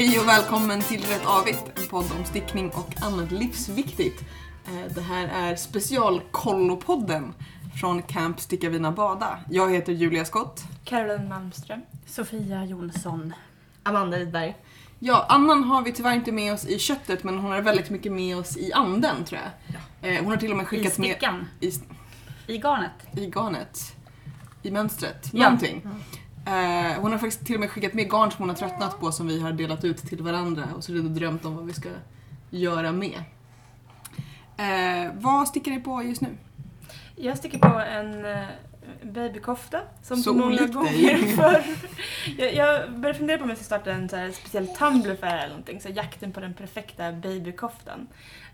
Hej och välkommen till Rätt Avigt, en podd om stickning och annat livsviktigt. Eh, Det här är specialkollopodden från Camp Sticka Vina Bada. Jag heter Julia Skott. Caroline Malmström. Sofia Jonsson. Amanda Rydberg. Ja, Annan har vi tyvärr inte med oss i köttet men hon är väldigt mycket med oss i anden tror jag. Eh, Hon har till och med I skickat med stickan. i, I garnet. i garnet. I mönstret. Ja. Någonting. Eh, hon har faktiskt till och med skickat med garn som hon har tröttnat på som vi har delat ut till varandra och så har vi drömt om vad vi ska göra med. Eh, vad stickar ni på just nu? Jag sticker på en eh, babykofta som Så många olikt dig. gånger förr. Jag, jag började fundera på om jag ska starta en så speciell Tumblr för det här eller någonting. Så jakten på den perfekta babykoftan.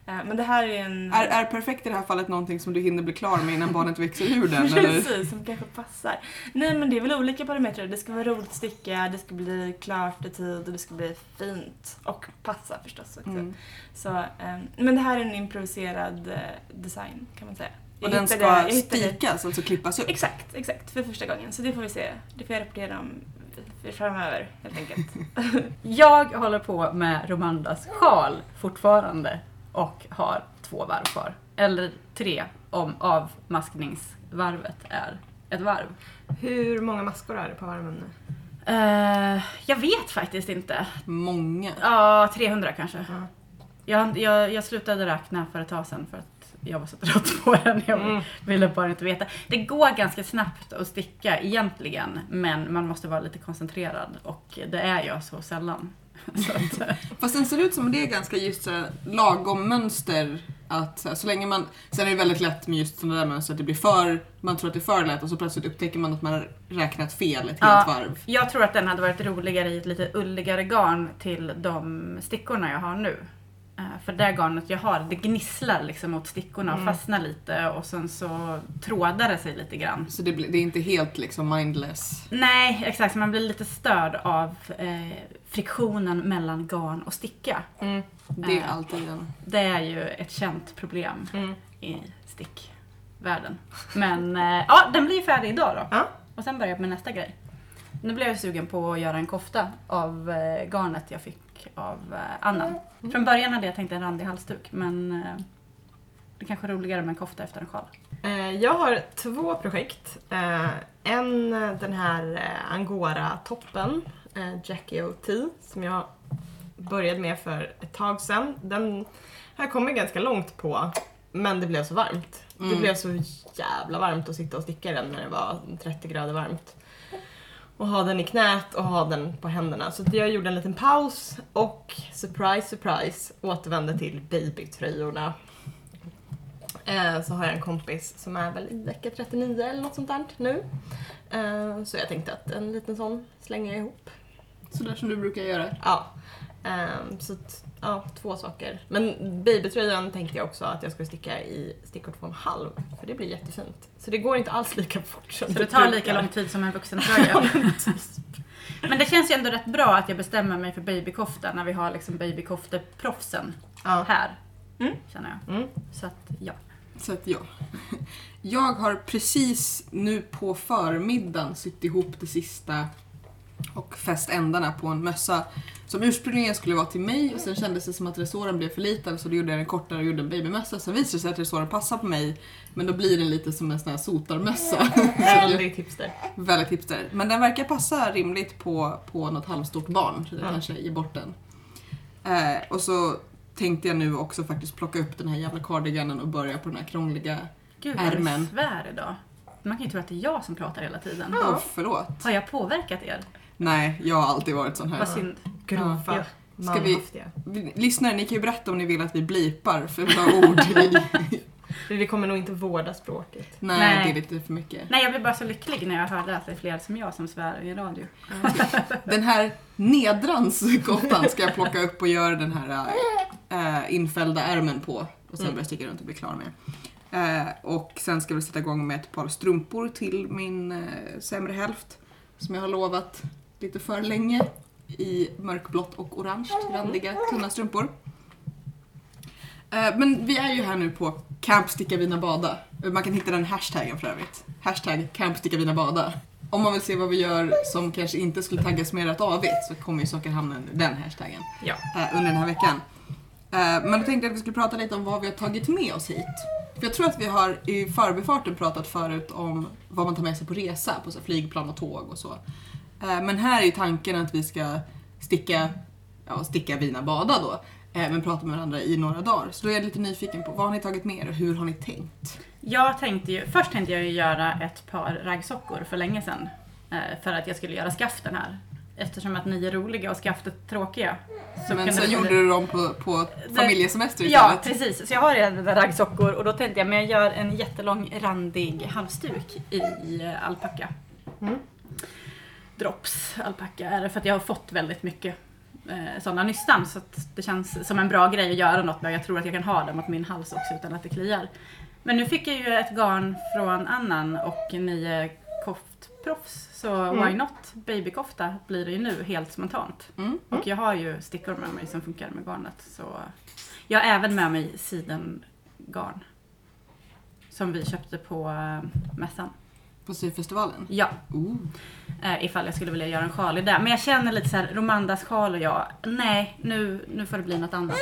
Eh, Men det här är en... Är, är perfekt i det här fallet någonting som du hinner bli klar med innan barnet växer ur den? eller? Precis, som kanske passar. Nej men det är väl olika parametrar. Det ska vara roligt att sticka, det ska bli klart i tid och det ska bli fint. Och passa förstås också. Mm. Så, eh, men det här är en improviserad eh, design kan man säga. Och Jag den hittade- ska hittade- spikas, alltså klippas upp? Exakt, exakt. För första gången. Så det får vi se. Det får jag rapportera om framöver helt enkelt. Jag håller på med Romandas sjal fortfarande och har två varv kvar. Eller tre om avmaskningsvarvet är ett varv. Hur många maskor är det på armen nu? Eh, jag vet faktiskt inte. Många. Ja, 300 kanske. Ja. Jag, jag, jag slutade räkna för ett tag sedan för att jag var så trött på den. Jag Mm. ville bara inte veta. Det går ganska snabbt att sticka egentligen, men man måste vara lite koncentrerad och det är jag så sällan. Eh, Fast den ser ut som det är ganska just så här, lagom mönster. Att så, här, så länge man, sen är det väldigt lätt med just sådana där mönster att det blir för, man tror att det är för lätt och så plötsligt upptäcker man att man har räknat fel ett helt Ja. varv. jag tror att den hade varit roligare i ett lite ulligare garn till de stickorna jag har nu. Eh, För det garnet jag har, det gnisslar liksom mot stickorna och Mm. fastnar lite och sen så trådar det sig lite grann. Så det, blir, det är inte helt liksom mindless. Nej, exakt. Man blir lite störd av eh, friktionen mellan garn och sticka. Mm. Det är Äh. alltid en... Det är ju ett känt problem Mm. i stickvärlden. Men eh, ja, den blir färdig idag då. Ja. Och sen börjar jag med nästa grej. Nu blev jag sugen på att göra en kofta av eh, garnet jag fick av eh, Anna. Från början hade jag tänkt en randig halsduk men eh, det är kanske är roligare med en kofta efter en sjal. Eh, Jag har två projekt. Eh, En, eh, den här eh, Angora-toppen, eh, Jackie O.T. som jag började med för ett tag sedan. Den har jag kommit ganska långt på, men det blev så varmt. Det Mm. blev så jävla varmt att sitta och sticka den när det var 30 grader varmt. Och ha den i knät och ha den på händerna. Så jag gjorde en liten paus och surprise, surprise återvände till babytröjorna. Eh, så har jag en kompis som är väl i vecka 39 eller något sånt där nu. Eh, så jag tänkte att en liten sån slänger jag ihop. Sådär som du brukar göra. Ja. Eh, så ja, två saker. Men babytröjan tänkte jag också att jag skulle sticka i stickor 2,5 för det blir jättefint. Så det går inte alls lika fort som Så det tar lika lång tid som en vuxentröja. Men det känns ju ändå rätt bra att jag bestämmer mig för babykofta när vi har liksom babykofteproffsen Ja. här. Mm. Känner jag. Mm. Så att ja. Så att ja. Jag har precis nu på förmiddagen sytt ihop det sista och fäst ändarna på en mössa som ursprungligen skulle vara till mig och sen kändes det som att resåren blev för liten så då gjorde jag den kortare och gjorde en babymössa. Sen visade det sig att resåren passar på mig men då blir den lite som en sån här sotarmössa. Väldigt hipster. Väldigt hipster. Men den verkar passa rimligt på, på något halvstort barn så jag Ja. kanske ger bort den. Eh, och så tänkte jag nu också faktiskt plocka upp den här jävla cardiganen och börja på den här krångliga Gud vad Ärmen. det svär idag. Man kan ju tro att det är jag som pratar hela tiden. Ja. Åh, förlåt. Har jag påverkat er? Nej, jag har alltid varit sån här. Vad synd. Grova. Ja. Ska vi-. Vi- Lyssnare, ni kan ju berätta om ni vill att vi blipar för bra ord i... För vi kommer nog inte vårda språket. Nej, Nej. det är lite för mycket. Nej, jag blev bara så lycklig när jag hörde att det är fler som jag som svär i radio. Den här nedrans ska jag plocka upp och göra den här äh, infällda ärmen på. Och sen Mm. börja sticka runt och bli klar med. Eh, och sen ska vi sätta igång med ett par strumpor till min eh, sämre hälft. Som jag har lovat lite för länge. I mörkblått och orange, randiga, tunna strumpor. Eh, men vi är ju här nu på Camp Sticka Bada. Man kan hitta den hashtaggen för övrigt. Hashtag Camp Sticka Bada. om man vill se vad vi gör som kanske inte skulle taggas mer rätt avigt så kommer ju saker hamna under den hashtaggen Ja. eh, under den här veckan. Eh, men då tänkte jag att vi skulle prata lite om vad vi har tagit med oss hit. För jag tror att vi har i förbifarten pratat förut om vad man tar med sig på resa, på så flygplan och tåg och så. Eh, men här är ju tanken att vi ska sticka, ja sticka, vina, bada då. eh, Men prata med varandra i några dagar. Så då är jag lite nyfiken på vad har ni tagit med er och hur har ni tänkt? Jag tänkte ju, först tänkte jag ju göra ett par raggsockor för länge sedan. eh, För att jag skulle göra skaften här. Eftersom att ni är roliga och skaftet tråkiga. så Men det- gjorde du dem på, på familjesemester Ja, istället. precis. Så jag har redan raggsockor och då tänkte jag, men jag gör en jättelång randig halsduk i alpacka. Mm. Drops alpacka är det för att jag har fått väldigt mycket eh, sådana nystan så det känns som en bra grej att göra något med. Jag tror att jag kan ha dem åt min hals också utan att det kliar. Men nu fick jag ju ett garn från Annan och ni är koftproffs så Mm. why not? Babykofta blir det ju nu helt spontant. Mm. Och jag har ju stickor med mig som funkar med garnet. Så jag har även med mig sidengarn. Som vi köpte på eh, mässan. På syfestivalen. Ja, Ooh. eh, ifall jag skulle vilja göra en sjal i det. Men jag känner lite så här, Romandas sjal och jag, nej nu, nu får det bli något annat.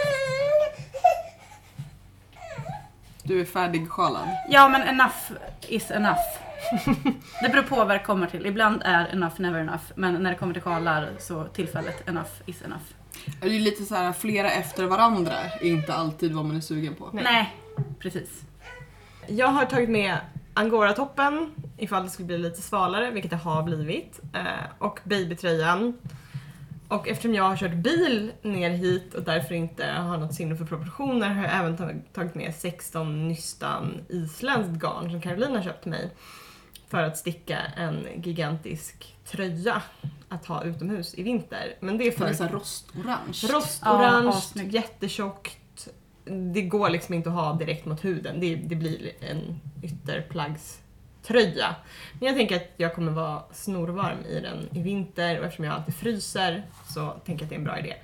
Du är färdigsjalad. Ja men enough is enough. Det beror på vad det kommer till. Ibland är enough never enough. Men när det kommer till sjalar så tillfället enough is enough. Det är ju lite så här flera efter varandra är inte alltid vad man är sugen på. Nej. Nej, precis. Jag har tagit med Angora-toppen ifall det skulle bli lite svalare, vilket det har blivit. Eh, och babytröjan. Och eftersom jag har kört bil ner hit och därför inte har något sinne för proportioner har jag även tag- tagit med 16 nystan isländskt garn som Carolina köpt till mig. För att sticka en gigantisk tröja att ha utomhus i vinter. Men det är För det är rostorange. Ja, Rostorange, assnyggt. jättetjockt. Det går liksom inte att ha direkt mot huden. Det, det blir en ytterplaggströja. Men jag tänker att jag kommer vara snorvarm i den i vinter och eftersom jag alltid fryser så tänker jag att det är en bra idé.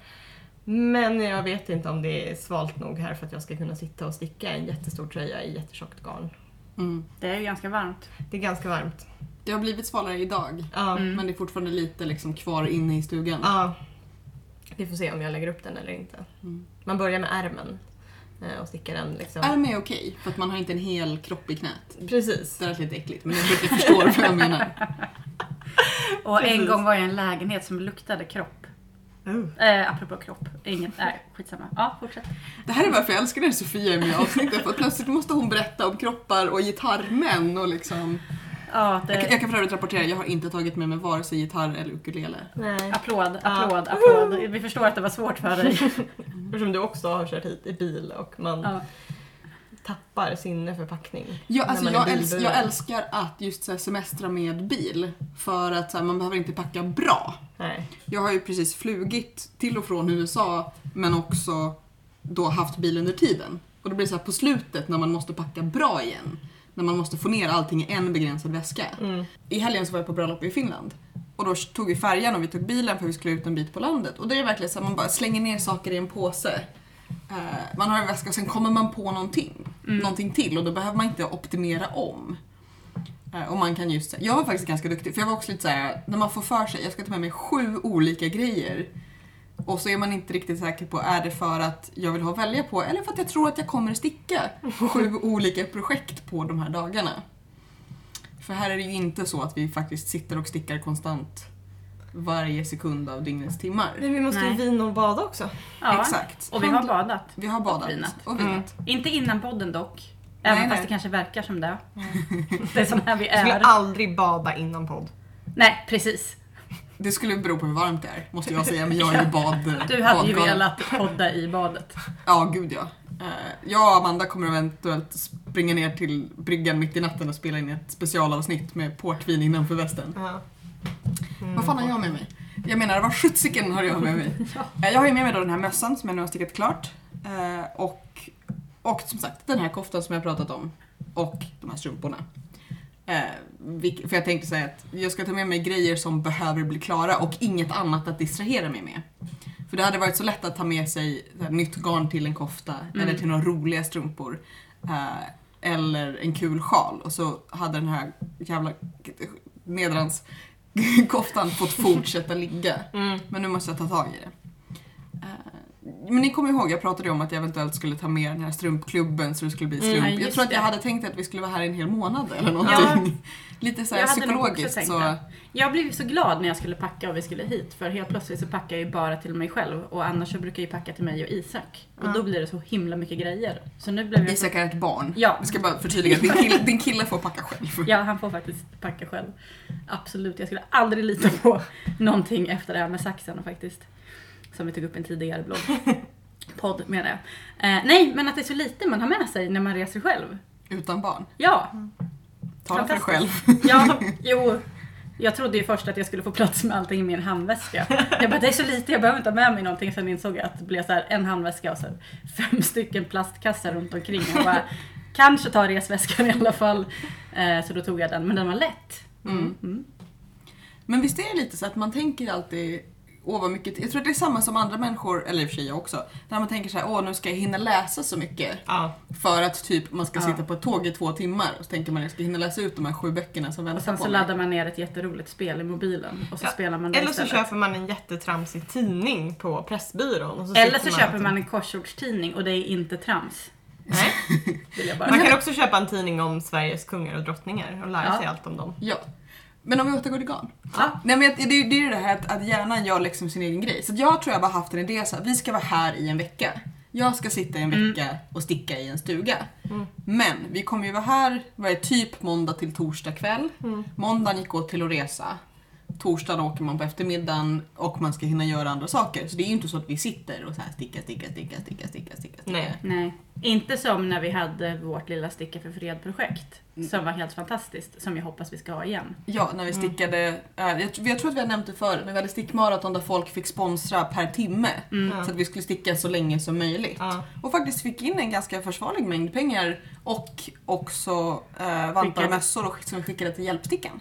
Men jag vet inte om det är svalt nog här för att jag ska kunna sitta och sticka en jättestor tröja i jättetjockt garn. Mm. Det är ju ganska varmt. Det är ganska varmt. Det har blivit svalare idag. Mm. Men det är fortfarande lite liksom kvar inne i stugan. ja. Vi får se om jag lägger upp den eller inte. Mm. Man börjar med ärmen och stickar den liksom. Ärm är okej, för att man har inte en hel kropp i knät. Precis. Det är lite äckligt, men jag tror att du förstår vad jag menar. Och en Precis. gång var jag i en lägenhet som luktade kropp. Oh. Eh, apropå kropp. Inget, nej skitsamma. Ja, fortsätt. Det här är varför jag älskar när Sofia är med i avsnittet, för att plötsligt måste hon berätta om kroppar och gitarrmän och liksom... Ja, Jag, kan- det, jag kan för övrigt rapportera, jag har inte tagit med mig vare sig gitarr eller ukulele. Nej. applåd, Ja. applåd, applåd. Vi förstår att det var svårt för dig. Eftersom du också har kört hit i bil och man Ja. tappar sinne för packning. Ja, alltså jag, älsk, jag älskar att just så här, semestra med bil, för att så här, man behöver inte packa bra. Nej. Jag har ju precis flugit till och från USA, men också då haft bil under tiden. Och då blir det så här på slutet när man måste packa bra igen, när man måste få ner allting i en begränsad väska. Mm. I helgen så var jag på bröllop i Finland. Och då tog vi färjan och vi tog bilen för vi skulle ut en bit på landet. Och då är det verkligen så att man bara slänger ner saker i en påse. Eh, man har en väska och sen kommer man på någonting, någonting till och då behöver man inte optimera om. Eh, och man kan just, jag var faktiskt ganska duktig, för jag var också lite såhär, när man får för sig, jag ska ta med mig sju olika grejer. Och så är man inte riktigt säker på, är det för att jag vill ha att välja på eller för att jag tror att jag kommer att sticka sju olika projekt på de här dagarna. För här är det ju inte så att vi faktiskt sitter och stickar konstant varje sekund av dygnets timmar. Men vi måste ju Nej. vina och bada också. Ja. Exakt. Och vi har badat. Vi har badat. Och vinat. Och vinat. Inte innan podden dock. Även Nej, fast nej. det kanske verkar som det. Det är som här vi Jag skulle är. aldrig bada innan podd. Nej, precis. Det skulle bero på hur varmt det är, måste jag säga. Men jag är ju bad, Du hade ju velat podda i badet. Ja, gud ja. Eh, Jag och Amanda kommer eventuellt springa ner till bryggan mitt i natten och spela in ett specialavsnitt med portvin innanför västen. Ja. Mm. Vad fan har jag med mig? Jag menar, vad sjuttsiken har jag med mig? Eh, Jag har ju med mig då den här mössan som jag nu har stickat klart. Eh, Och, och som sagt, den här koftan som jag pratat om. Och de här strumporna. För jag tänkte säga att jag ska ta med mig grejer som behöver bli klara och inget annat att distrahera mig med. För det hade varit så lätt att ta med sig här, nytt garn till en kofta Mm. eller till några roliga strumpor. Eh, eller en kul sjal och så hade den här jävla nedrandskoftan fått fortsätta ligga. Mm. Men nu måste jag ta tag i det. Eh, Men ni kommer ihåg, jag pratade om att jag eventuellt skulle ta med den här strumpklubben så det skulle bli Mm, strump. ja, jag tror att jag hade tänkt att vi skulle vara här en hel månad eller någonting. Lite så här Jag hade nog också psykologiskt så. Jag blev så glad när jag skulle packa och vi skulle hit för helt plötsligt så packar jag ju bara till mig själv och annars så brukar jag ju packa till mig och Isak. Och Ja. då blir det så himla mycket grejer. Så nu blev jag Isak är ett barn. Ja. Vi ska bara förtydliga, din kille, din kille får packa själv. Ja, han får faktiskt packa själv. Absolut, jag skulle aldrig lita på någonting efter det här med saxen faktiskt. Som vi tog upp i en tidigare blogg. Podd menar jag. Eh, nej, men att det är så lite man har med sig när man reser själv. Utan barn. Ja, Tala för dig själv. Ja, jo. Jag trodde ju först att jag skulle få plats med allting i min handväska. Jag bara, det är så lite, jag behöver inte ha med mig någonting. Sen insåg jag att det blev så här en handväska och så fem stycken plastkassar runt omkring. Jag bara, kanske ta resväskan i alla fall. Eh, så då tog jag den, men den var lätt. Mm. Mm. Men visst är det lite så att man tänker alltid Åh vad mycket, jag tror att det är samma som andra människor, eller i och för sig jag också. När man tänker så här, åh nu ska jag hinna läsa så mycket. Ja. För att typ man ska Ja. sitta på ett tåg i två timmar och så tänker man jag ska hinna läsa ut de här sju böckerna som Och väntar sen på så mig. laddar man ner ett jätteroligt spel i mobilen och så Ja. spelar man det Eller så istället. köper man en jättetramsig tidning på Pressbyrån. Och så Eller så sitter köper och- man en korsordstidning och det är inte trams. Nej. Vill jag bara Man kan också köpa en tidning om Sveriges kungar och drottningar och lära Ja. sig allt om dem. Ja. Men om vi återgår till garn. Ja. Nej men det, det är ju det här att, att hjärnan gör liksom sin egen grej. Så jag tror jag bara haft en idé så här, vi ska vara här i en vecka. Jag ska sitta i en Mm. vecka och sticka i en stuga. Mm. Men vi kommer ju vara här, vad är det, typ måndag till torsdag kväll. Mm. Måndagen gick åt till att resa. Torsdagen åker man på eftermiddagen och man ska hinna göra andra saker. Så det är ju inte så att vi sitter och så här sticka, sticka, sticka, sticka, sticka, sticka. Nej. Nej, inte som när vi hade vårt lilla Sticka för fred-projekt. Som var helt fantastiskt, som jag hoppas vi ska ha igen. Ja, när vi stickade, äh, jag, jag tror att vi har nämnt det förut, men vi hade stickmaraton där folk fick sponsra per timme. Mm. Så att vi skulle sticka så länge som möjligt. Och faktiskt fick in en ganska försvarlig mängd pengar och också äh, vantar och mössor och, som vi skickade till Hjälpstickan.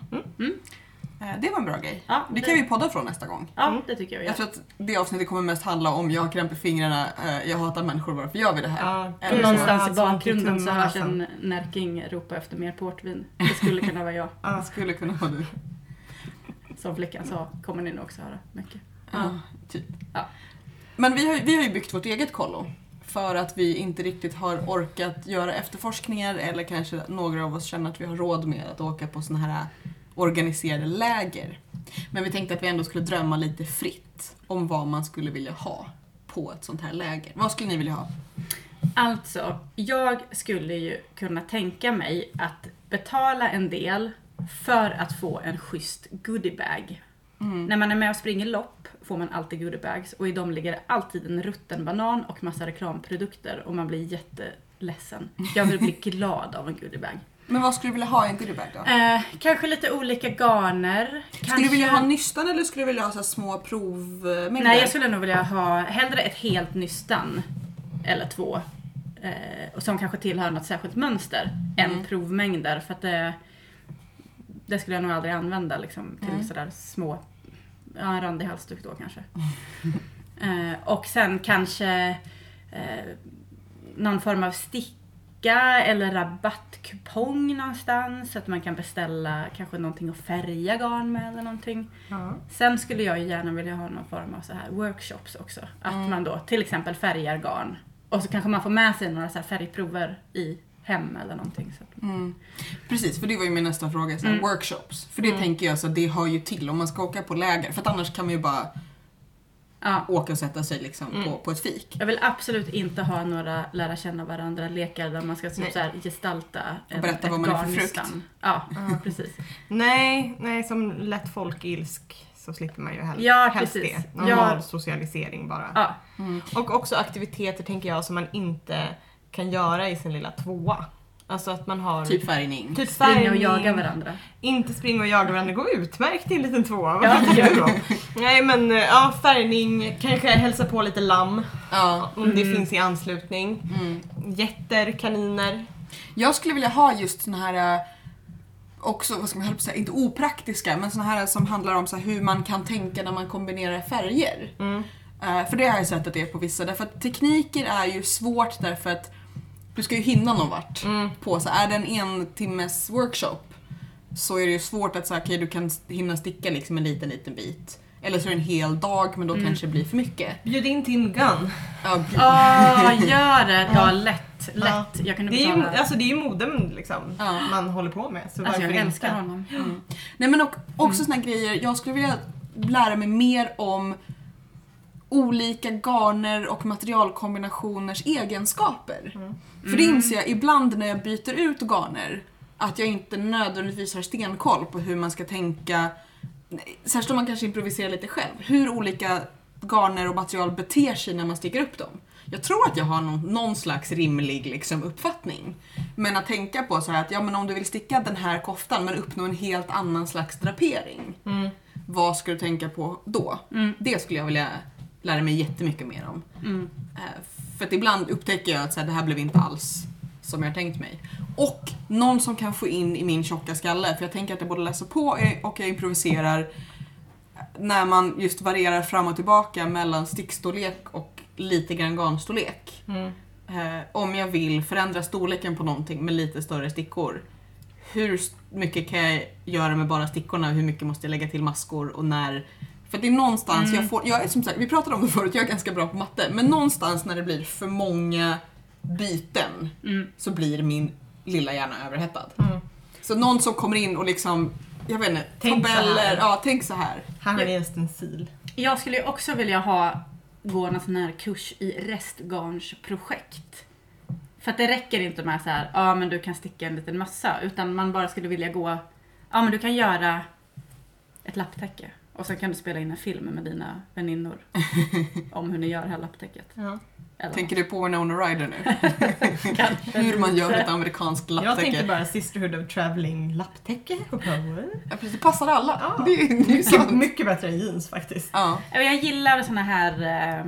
Eh, det var en bra grej. Ja, Det kan vi podda från nästa gång. Ja, Mm. det tycker jag. vi Jag tror att det avsnittet kommer mest handla om jag har krämp i fingrarna, eh, jag hatar människor, varför gör vi det här? Ja, så- någonstans i Alltså, bakgrunden så hörs en Närking ropa efter mer portvin. Det skulle kunna vara jag. Det skulle kunna vara du. Som flickan sa, kommer ni nog också höra mycket. Ja, typ. Ja. Men vi har, vi har ju byggt vårt eget kollo. För att vi inte riktigt har orkat göra efterforskningar eller kanske några av oss känner att vi har råd med att åka på såna här organiserade läger. Men vi tänkte att vi ändå skulle drömma lite fritt om vad man skulle vilja ha på ett sånt här läger. Vad skulle ni vilja ha? Alltså, jag skulle ju kunna tänka mig att betala en del för att få en schysst goodiebag. Mm. När man är med och springer lopp får man alltid goodiebags och i dem ligger det alltid en rutten banan och massa reklamprodukter och man blir jätteledsen. Jag vill bli glad av en goodiebag. Men vad skulle du vilja ha i en goodiebag då? Eh, kanske lite olika garner. Skulle du vilja ha nystan eller skulle du vilja ha så små provmängder? Nej, jag skulle nog vilja ha hellre ett helt nystan. Eller två. Eh, och som kanske tillhör något särskilt mönster. Mm. Än provmängder. För att det, det skulle jag nog aldrig använda liksom, till Mm. sådär små... Ja, en randig halsduk då kanske. eh, och sen kanske eh, någon form av sticka eller rabattkupong någonstans. Så att man kan beställa kanske någonting att färga garn med eller någonting. Ja. Sen skulle jag ju gärna vilja ha någon form av så här workshops också. Att Mm. man då till exempel färgar garn. Och så kanske man får med sig några så här färgprover i hem eller någonting. Så. Mm. Precis, för det var ju min nästa fråga. Så här, Mm. Workshops. För det Mm. tänker jag så det hör ju till om man ska åka på läger. För att annars kan man ju bara Ja. åka och sätta sig liksom Mm. på, på ett fik. Jag vill absolut inte ha några lära känna varandra-lekar där man ska typ så här gestalta en, berätta ett vad man är för frukt. Ja, Ja. precis. Nej, nej, som lätt folkilsk så slipper man ju helst, Ja, helst precis. det. Normal Ja. socialisering bara. Ja, Mm. Och också aktiviteter tänker jag som man inte kan göra i sin lilla tvåa. Alltså att man har Typ färgning. typ springa och färgning, jaga varandra. Inte springa och jaga varandra, gå utmärkt i en liten tvåa. Vad Ja. tycker du då? Nej men eh, ja, färgning, kanske hälsa på lite lamm Ja. om det Mm. finns i anslutning. Mm. Getter, kaniner. Jag skulle vilja ha just såna här äh, också, vad ska man höll på att säga, inte opraktiska, men såna här som handlar om så här, hur man kan tänka när man kombinerar färger. Mm. Eh, för det har jag sett att det är på vissa, därför att tekniker är ju svårt därför att du ska ju hinna någon vart. Mm. på så är det en en timmes workshop så är det ju svårt att säga okej du kan hinna sticka liksom en liten liten bit. Eller så är det en hel dag men då Mm. kanske det blir för mycket. Bjud in Tim Gunn. Ja, gud. Åh, gör det! Ja, lätt. Lätt. Jag kunde Det är ju, alltså, det är ju modem liksom, Ja. man håller på med. Så Alltså jag älskar honom. Nej men och, också såna här grejer, jag skulle vilja lära mig mer om olika garner och materialkombinationers egenskaper. Mm. För det inser jag ibland när jag byter ut garner, att jag inte nödvändigtvis har stenkoll på hur man ska tänka, särskilt om man kanske improviserar lite själv, hur olika garner och material beter sig när man sticker upp dem. Jag tror att jag har någon, någon slags rimlig liksom, uppfattning. Men att tänka på så här att ja, men om du vill sticka den här koftan men uppnå en helt annan slags drapering. Mm. Vad ska du tänka på då? Mm. Det skulle jag vilja lära mig jättemycket mer om. Mm. För att ibland upptäcker jag att så här, det här blev inte alls som jag tänkt mig. Och någon som kan få in i min tjocka skalle, för jag tänker att jag både läser på och jag improviserar när man just varierar fram och tillbaka mellan stickstorlek och lite grann garnstorlek. Mm. Eh, om jag vill förändra storleken på någonting med lite större stickor. Hur mycket kan jag göra med bara stickorna? Hur mycket måste jag lägga till maskor och när? För det är någonstans Mm. jag får, jag är som sagt, vi pratade om det förut, jag är ganska bra på matte, men någonstans när det blir för många byten Mm. så blir min lilla hjärna överhettad. Mm. Så någon som kommer in och liksom, jag vet inte, Tänk så tabeller, här. ja tänk så här. Här har ni en stencil. Jag skulle ju också vilja ha gå någon sån här kurs i restgarnsprojekt. För att det räcker inte med så här, ja men du kan sticka en liten mössa. Utan man bara skulle vilja gå, ja men du kan göra ett lapptäcke. Och sen kan du spela in en film med dina väninnor. om hur ni gör det här lapptäcket. Ja. Eller Tänker du på Winona Ryder nu? Hur man gör ett amerikanskt Jag tänkte lapptäcke. bara Sisterhood of Traveling lapptäcke. Ja, precis, det passar alla. Ja. Det är, det är Mycket, mycket bättre än jeans faktiskt. Ja, Ja, Jag gillar såna här, eh,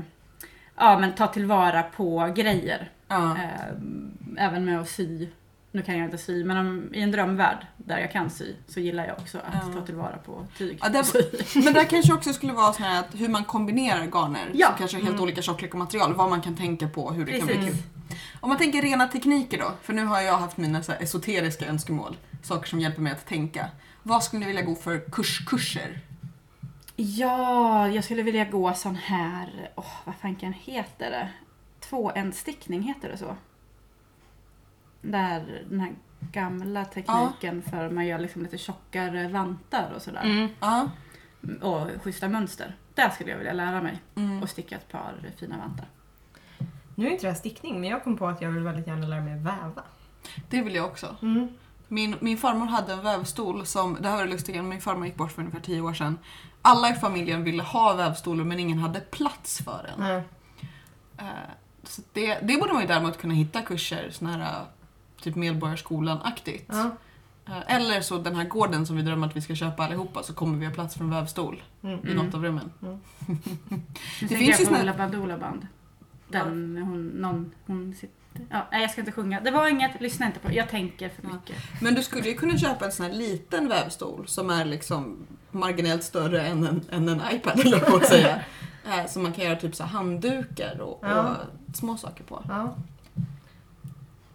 ja men ta tillvara på grejer. ja. Eh, även med att sy. Nu kan jag inte sy, men om, i en drömvärld där jag kan sy så gillar jag också att Ja. ta tillvara på tyg. Ja, sy. Men där kanske också skulle vara sån här att hur man kombinerar garner Ja. som kanske har helt Mm. olika tjocklek och material. Vad man kan tänka på, hur det kan bli Precis. kul. Om man tänker rena tekniker då, för nu har jag haft mina så esoteriska önskemål. Saker som hjälper mig att tänka. Vad skulle ni vilja gå för kurskurser? Ja, jag skulle vilja gå sån här, åh vad fanken heter det? Tvåändstickning, heter det så? Där den här gamla tekniken för man gör liksom lite tjockare vantar och sådär. Mm. Ja. Och schyssta mönster. Där skulle jag vilja lära mig Mm. och sticka ett par fina vantar. Nu är inte det här stickning, men jag kom på att jag vill väldigt gärna lära mig väva. Det vill jag också. Mm. Min, min farmor hade en vävstol som, det här var det lustiga, min farmor gick bort för ungefär 10 år sedan. Alla i familjen ville ha vävstolar men ingen hade plats för den. Nej. Eh, Så det, det borde man ju däremot kunna hitta kurser, såna här typ Medborgarskolan-aktigt. Ja. Eh, Eller så den här gården som vi drömmer att vi ska köpa allihopa så kommer vi ha plats för en vävstol Mm. i Mm. något av rummen. Nu Det finns ju såna- Ola Badoola Band. Den, hon, någon, hon sitter... Ja, nej, jag ska inte sjunga. Det var inget, lyssna inte på. Jag tänker för Ja. mycket. Men du skulle ju kunna köpa en sån här liten vävstol som är liksom marginellt större än en, än en iPad eller på att säga. Eh, Som man kan göra typ så handdukar och, Ja. och små saker på. Ja.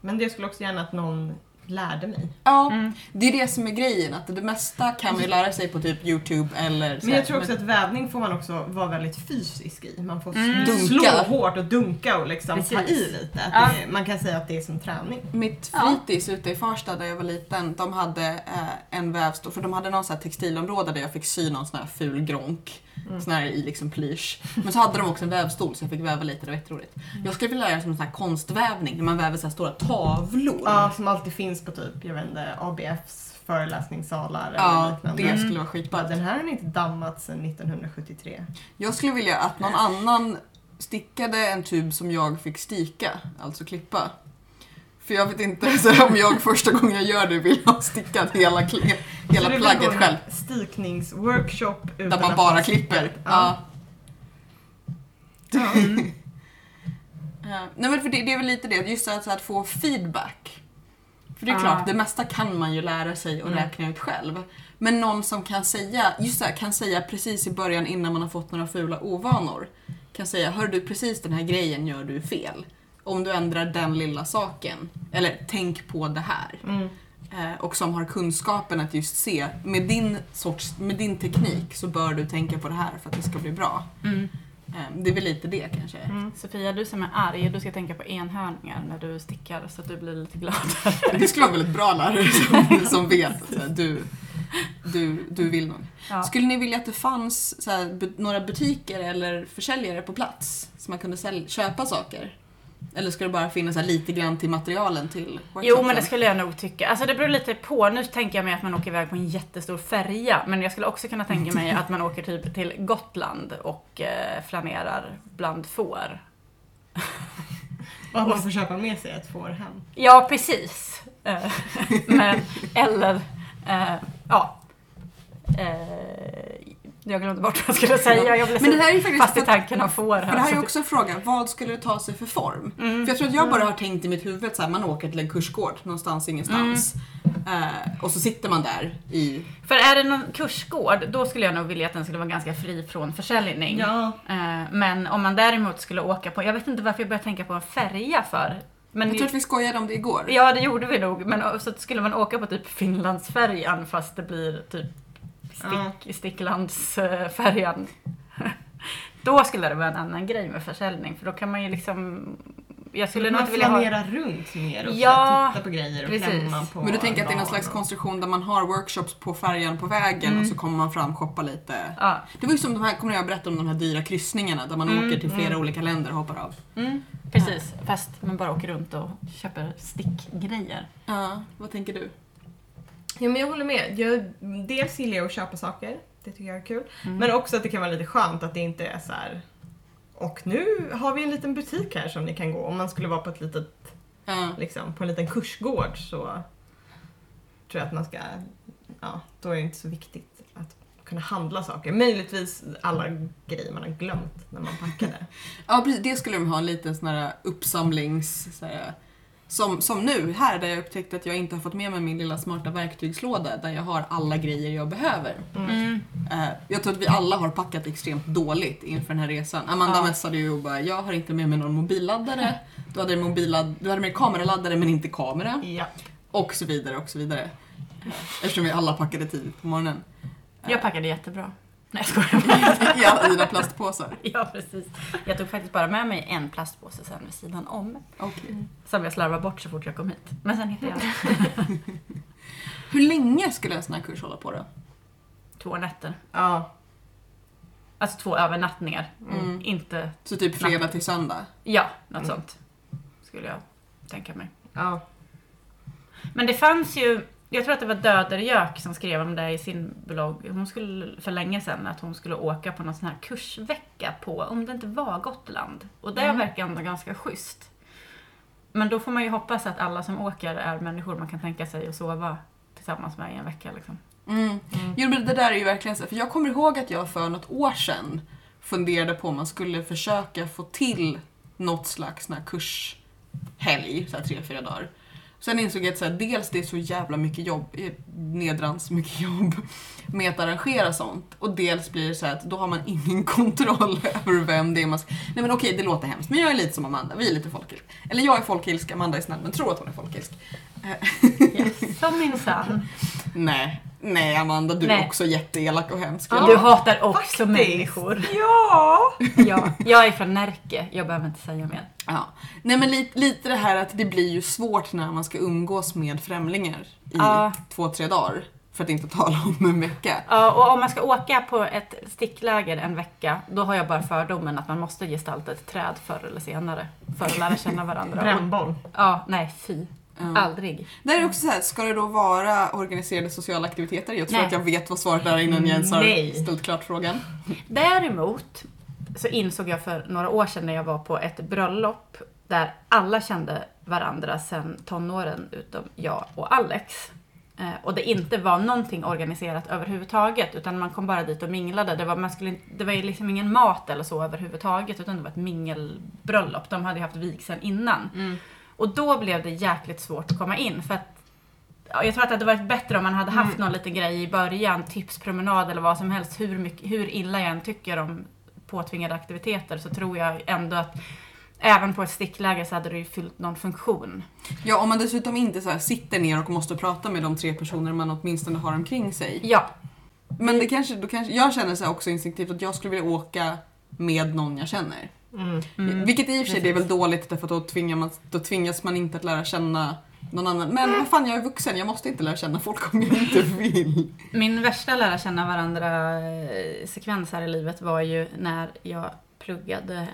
Men det skulle också gärna att någon lärde mig. Ja, Mm. det är det som är grejen. Att det mesta kan man ju lära sig på typ YouTube eller så Men jag tror också att vävning får man också vara väldigt fysisk i. Man får Mm. slå hårt och dunka och liksom ta i lite. Ja. det, man kan säga att det är som träning. Mitt Ja. fritids ute i Farsta där jag var liten, de hade eh, en vävstol, för de hade någon sån här textilområde där jag fick sy någon sån här ful gronk. Mm. Sån här i liksom plysch. Men så hade de också en vävstol så jag fick väva lite, det var jätteroligt. Jag skulle vilja lära mig en sån här konstvävning, där man väver så här stora tavlor. Ja, som alltid finns på typ, jag vet inte, ABFs föreläsningssalar eller Ja, liknande. det Mm. skulle vara Bara, skitbra. den här har inte dammat sedan 1973. Jag skulle vilja att någon annan stickade en tub som jag fick stika, alltså klippa. För jag vet inte så om jag första gången jag gör det vill ha stickat hela, hela Så plagget själv. Stickningsworkshop utan Där man bara klipper. Ja. Ja. Mm. Nej men för det, det är väl lite det, just att, att få feedback. För det är klart, det mesta kan man ju lära sig och Mm. räkna ut själv. Men någon som kan säga, just det kan säga precis i början innan man har fått några fula ovanor. Kan säga, hör du precis den här grejen gör du fel. Om du ändrar den lilla saken. Eller tänk på det här. Mm. eh, och som har kunskapen att just se, med din, sorts, med din teknik så bör du tänka på det här för att det ska bli bra. Mm. Eh, Det är väl lite det kanske. Mm. Sofia, du som är arg, du ska tänka på enhörningar när du stickar så att du blir lite gladare. Det skulle vara väldigt bra lärare som, som vet att du, du, du vill nog. Ja. Skulle ni vilja att det fanns så här, några butiker eller försäljare på plats så man kunde sälj- köpa saker? Eller ska det bara finnas lite grann till materialen till Jo, workshopen? men det skulle jag nog tycka. Alltså det beror lite på. Nu tänker jag mig att man åker iväg på en jättestor färja. Men jag skulle också kunna tänka mig att man åker typ till Gotland och eh, flanerar bland får. Och att man får köpa med sig ett får hem. Ja, precis. Eh, men, eller, eh, ja. Jag glömde bort vad jag skulle säga. Jag blev Men det här är faktiskt... fast i tanken av får För det här här. är också en fråga, vad skulle det ta sig för form? Mm. För jag tror att jag bara har tänkt i mitt huvud att man åker till en kursgård någonstans ingenstans. Mm. Eh, och så sitter man där i... För är det någon kursgård, då skulle jag nog vilja att den skulle vara ganska fri från försäljning. Ja. Eh, Men om man däremot skulle åka på, jag vet inte varför jag började tänka på en färja för. Men Jag tror att vi skojade om det igår. Ja, det gjorde vi nog. Men så skulle man åka på typ Finlandsfärjan fast det blir typ Ja. stick, Sticklandsfärjan. Då skulle det vara en annan grej med försäljning för då kan man ju liksom... Jag skulle nog man inte vilja ha... runt mer och Ja, titta på grejer och precis. klämma på Men du tänker att det är någon slags och- konstruktion där man har workshops på färjan på vägen Mm. och så kommer man fram, shoppa lite. Ja. Det var ju som de här, kommer jag berätta om de här dyra kryssningarna där man Mm, åker till flera mm. olika länder och hoppar av. Mm, precis, fast man bara åker runt och köper stickgrejer. Ja, vad tänker du? Ja men jag håller med. Jag, dels gillar jag att köpa saker, det tycker jag är kul. Mm. Men också att det kan vara lite skönt att det inte är så här. Och nu har vi en liten butik här som ni kan gå. Om man skulle vara på ett litet, Ja. liksom, på en liten kursgård så tror jag att man ska, ja, då är det inte så viktigt att kunna handla saker. Möjligtvis alla grejer man har glömt när man packade. Ja, precis. Det skulle de ha en liten sån här uppsamlings... Så här, som, som nu, här där jag upptäckte att jag inte har fått med mig min lilla smarta verktygslåda där jag har alla grejer jag behöver. Mm. Eh, jag tror att vi alla har packat extremt dåligt inför den här resan. Amanda Ja. messade ju och bara, jag har inte med mig någon mobilladdare. Du hade, mobillad, du hade med kameraladdare men inte kamera. Ja. Och så vidare och så vidare. Eh, Eftersom vi alla packade tidigt på morgonen. Eh, Jag packade jättebra. Nej jag skojar. I alla dina plastpåsar. Ja, precis. Jag tog faktiskt bara med mig en plastpåse sen vid sidan om. Okej. Som jag slarvade bort så fort jag kom hit. Men sen hittade jag Hur länge skulle en sån här kurs hålla på då? två nätter. Ja. Alltså två övernattningar. Mm. Inte, Så typ fredag till söndag? ja, något Mm. sånt. Skulle jag tänka mig. ja. Men det fanns ju, jag tror att det var Dödergök som skrev om det i sin blogg. Hon skulle, för länge sedan, att hon skulle åka på någon sån här kursvecka på, om det inte var Gotland. Och det Mm. verkar ändå ganska schysst. Men då får man ju hoppas att alla som åker är människor man kan tänka sig att sova tillsammans med i en vecka. Liksom. Mm. Mm. Jo men det där är ju verkligen så, för jag kommer ihåg att jag för något år sedan funderade på om man skulle försöka få till något slags sån här kurshelg, så här tre, fyra dagar. Sen insåg jag att så här, dels det är så jävla mycket jobb, eh, nedrans mycket jobb med att arrangera sånt. Och dels blir det så här att då har man ingen kontroll över vem det är man ska... Nej men okej, det låter hemskt, men jag är lite som Amanda, vi är lite folkilsk. Eller jag är folkilsk, Amanda är snäll men tror att hon är folkilsk. Som minsann. Nej, nej Amanda, du är Nej. också jätteelak och hemsk. Ja. Du hatar också faktiskt. människor. Ja! Ja, jag är från Närke, jag behöver inte säga mer. Ja. Nej men lite, lite det här att det blir ju svårt när man ska umgås med främlingar i Ja. två, tre dagar. För att inte tala om en vecka. Ja, och om man ska åka på ett stickläger en vecka, då har jag bara fördomen att man måste gestalta ett träd förr eller senare. För att lära känna varandra. Och, Brännboll. ja, nej fy. Ja. Aldrig. Där är också så här, ska det då vara organiserade sociala aktiviteter? Jag tror Nej. att jag vet vad svaret är innan Jens har Nej. ställt klart frågan. Däremot så insåg jag för några år sedan när jag var på ett bröllop där alla kände varandra sedan tonåren utom jag och Alex. Eh, Och det inte var någonting organiserat överhuvudtaget utan man kom bara dit och minglade. Det var, man skulle, det var liksom ingen mat eller så överhuvudtaget utan det var ett mingelbröllop. De hade ju haft vigseln innan. Och då blev det jäkligt svårt att komma in för att ja, jag tror att det hade varit bättre om man hade haft någon liten grej i början, tipspromenad eller vad som helst. Hur, mycket, hur illa jag än tycker om påtvingade aktiviteter så tror jag ändå att även på ett stickläger så hade det ju fyllt någon funktion. Ja, om man dessutom inte så här sitter ner och måste prata med de tre personer man åtminstone har omkring sig. Ja, Men det kanske, då kanske, jag känner så här också instinktivt att jag skulle vilja åka med någon jag känner. Mm. Mm. Vilket i och för sig det är väl dåligt därför att då, tvingar man, då tvingas man inte att lära känna någon annan. Men vad fan, jag är vuxen, jag måste inte lära känna folk om jag inte vill. Min värsta lära-känna-varandra-sekvens eh, här i livet var ju när jag pluggade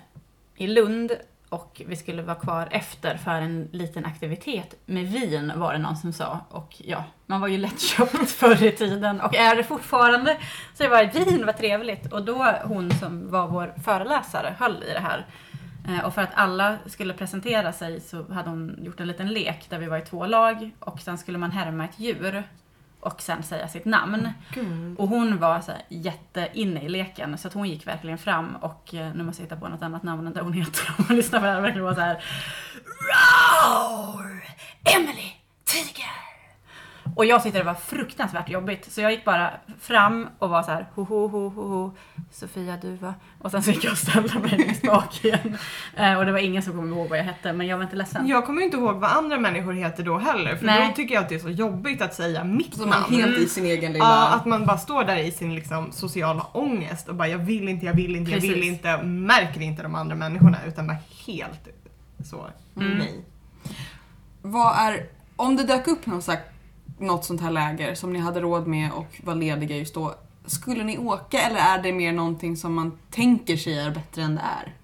i Lund och vi skulle vara kvar efter för en liten aktivitet med vin var det någon som sa. Och ja, man var ju lättköpt förr i tiden och är det fortfarande. Så det var vin, vad trevligt. Och då hon som var vår föreläsare höll i det här. Eh, Och för att alla skulle presentera sig så hade hon gjort en liten lek där vi var i två lag och sen skulle man härma ett djur och sen säga sitt namn. Gud. Och hon var så här jätte inne i leken så att hon gick verkligen fram och eh, nu måste jag hitta på något annat namn än det hon heter om man lyssnar på det här. Verkligen var så här. Roar! Emily! Tiger! Och jag tyckte det var fruktansvärt jobbigt så jag gick bara fram och var så här ho ho ho ho ho Sofia Duva och sen så gick jag och ställde mig längst bak igen. Eh, och det var ingen som kom ihåg vad jag hette men jag var inte ledsen. Jag kommer inte ihåg vad andra människor heter då heller för Nej. då tycker jag att det är så jobbigt att säga mitt Så man namn. är helt i sin egen lilla... Ja, att man bara står där i sin liksom, sociala ångest och bara jag vill inte, jag vill inte, jag vill inte. Märker inte de andra människorna utan bara helt så, Mm. nej. Vad är, om det dök upp någon slags, något sånt här läger som ni hade råd med och var lediga just då, skulle ni åka eller är det mer någonting som man tänker sig är bättre än det är?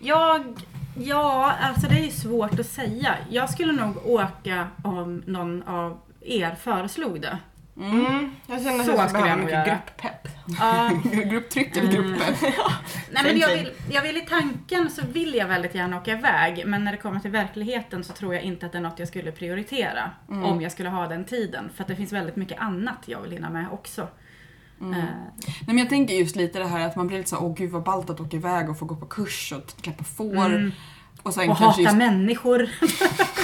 Jag, ja, alltså det är ju svårt att säga. Jag skulle nog åka om någon av er föreslog det. Mm. Jag känner Så att jag skulle jag mycket göra. grupppepp. Ja, Grupptryck eller Mm. gruppen? nej men jag vill, jag vill i tanken så vill jag väldigt gärna åka iväg men när det kommer till verkligheten så tror jag inte att det är något jag skulle prioritera Mm. om jag skulle ha den tiden. För att det finns väldigt mycket annat jag vill hinna med också. Mm. Eh, Nej, men jag tänker just lite det här att man blir lite så åh gud vad ballt att åka iväg och få gå på kurs och klappa får. mm. Och sen Och hata just, människor.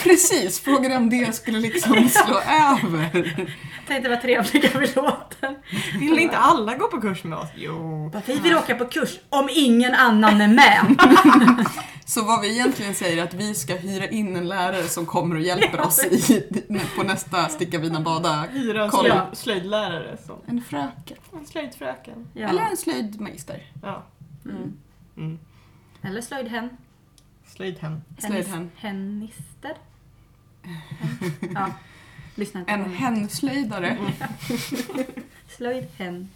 precis, frågan är om det skulle liksom slå över. Tänkte vad trevliga vi låter. Vill inte alla gå på kurs med oss? Jo. Vi vill åka på kurs om ingen annan är med. Så vad vi egentligen säger är att vi ska hyra in en lärare som kommer och hjälper oss i, på nästa Sticka Vina Bada. Hyra en slöjd, slöjdlärare som En fröken. en slöjdfröken. Ja. Eller en slöjdmeister. Ja. Mm. Mm. Eller slöjdhen. Slöjdhem. Slöjdhen. Hennister. Hen. Ja, lyssna En på mig. henslöjdare. Slöjdhen.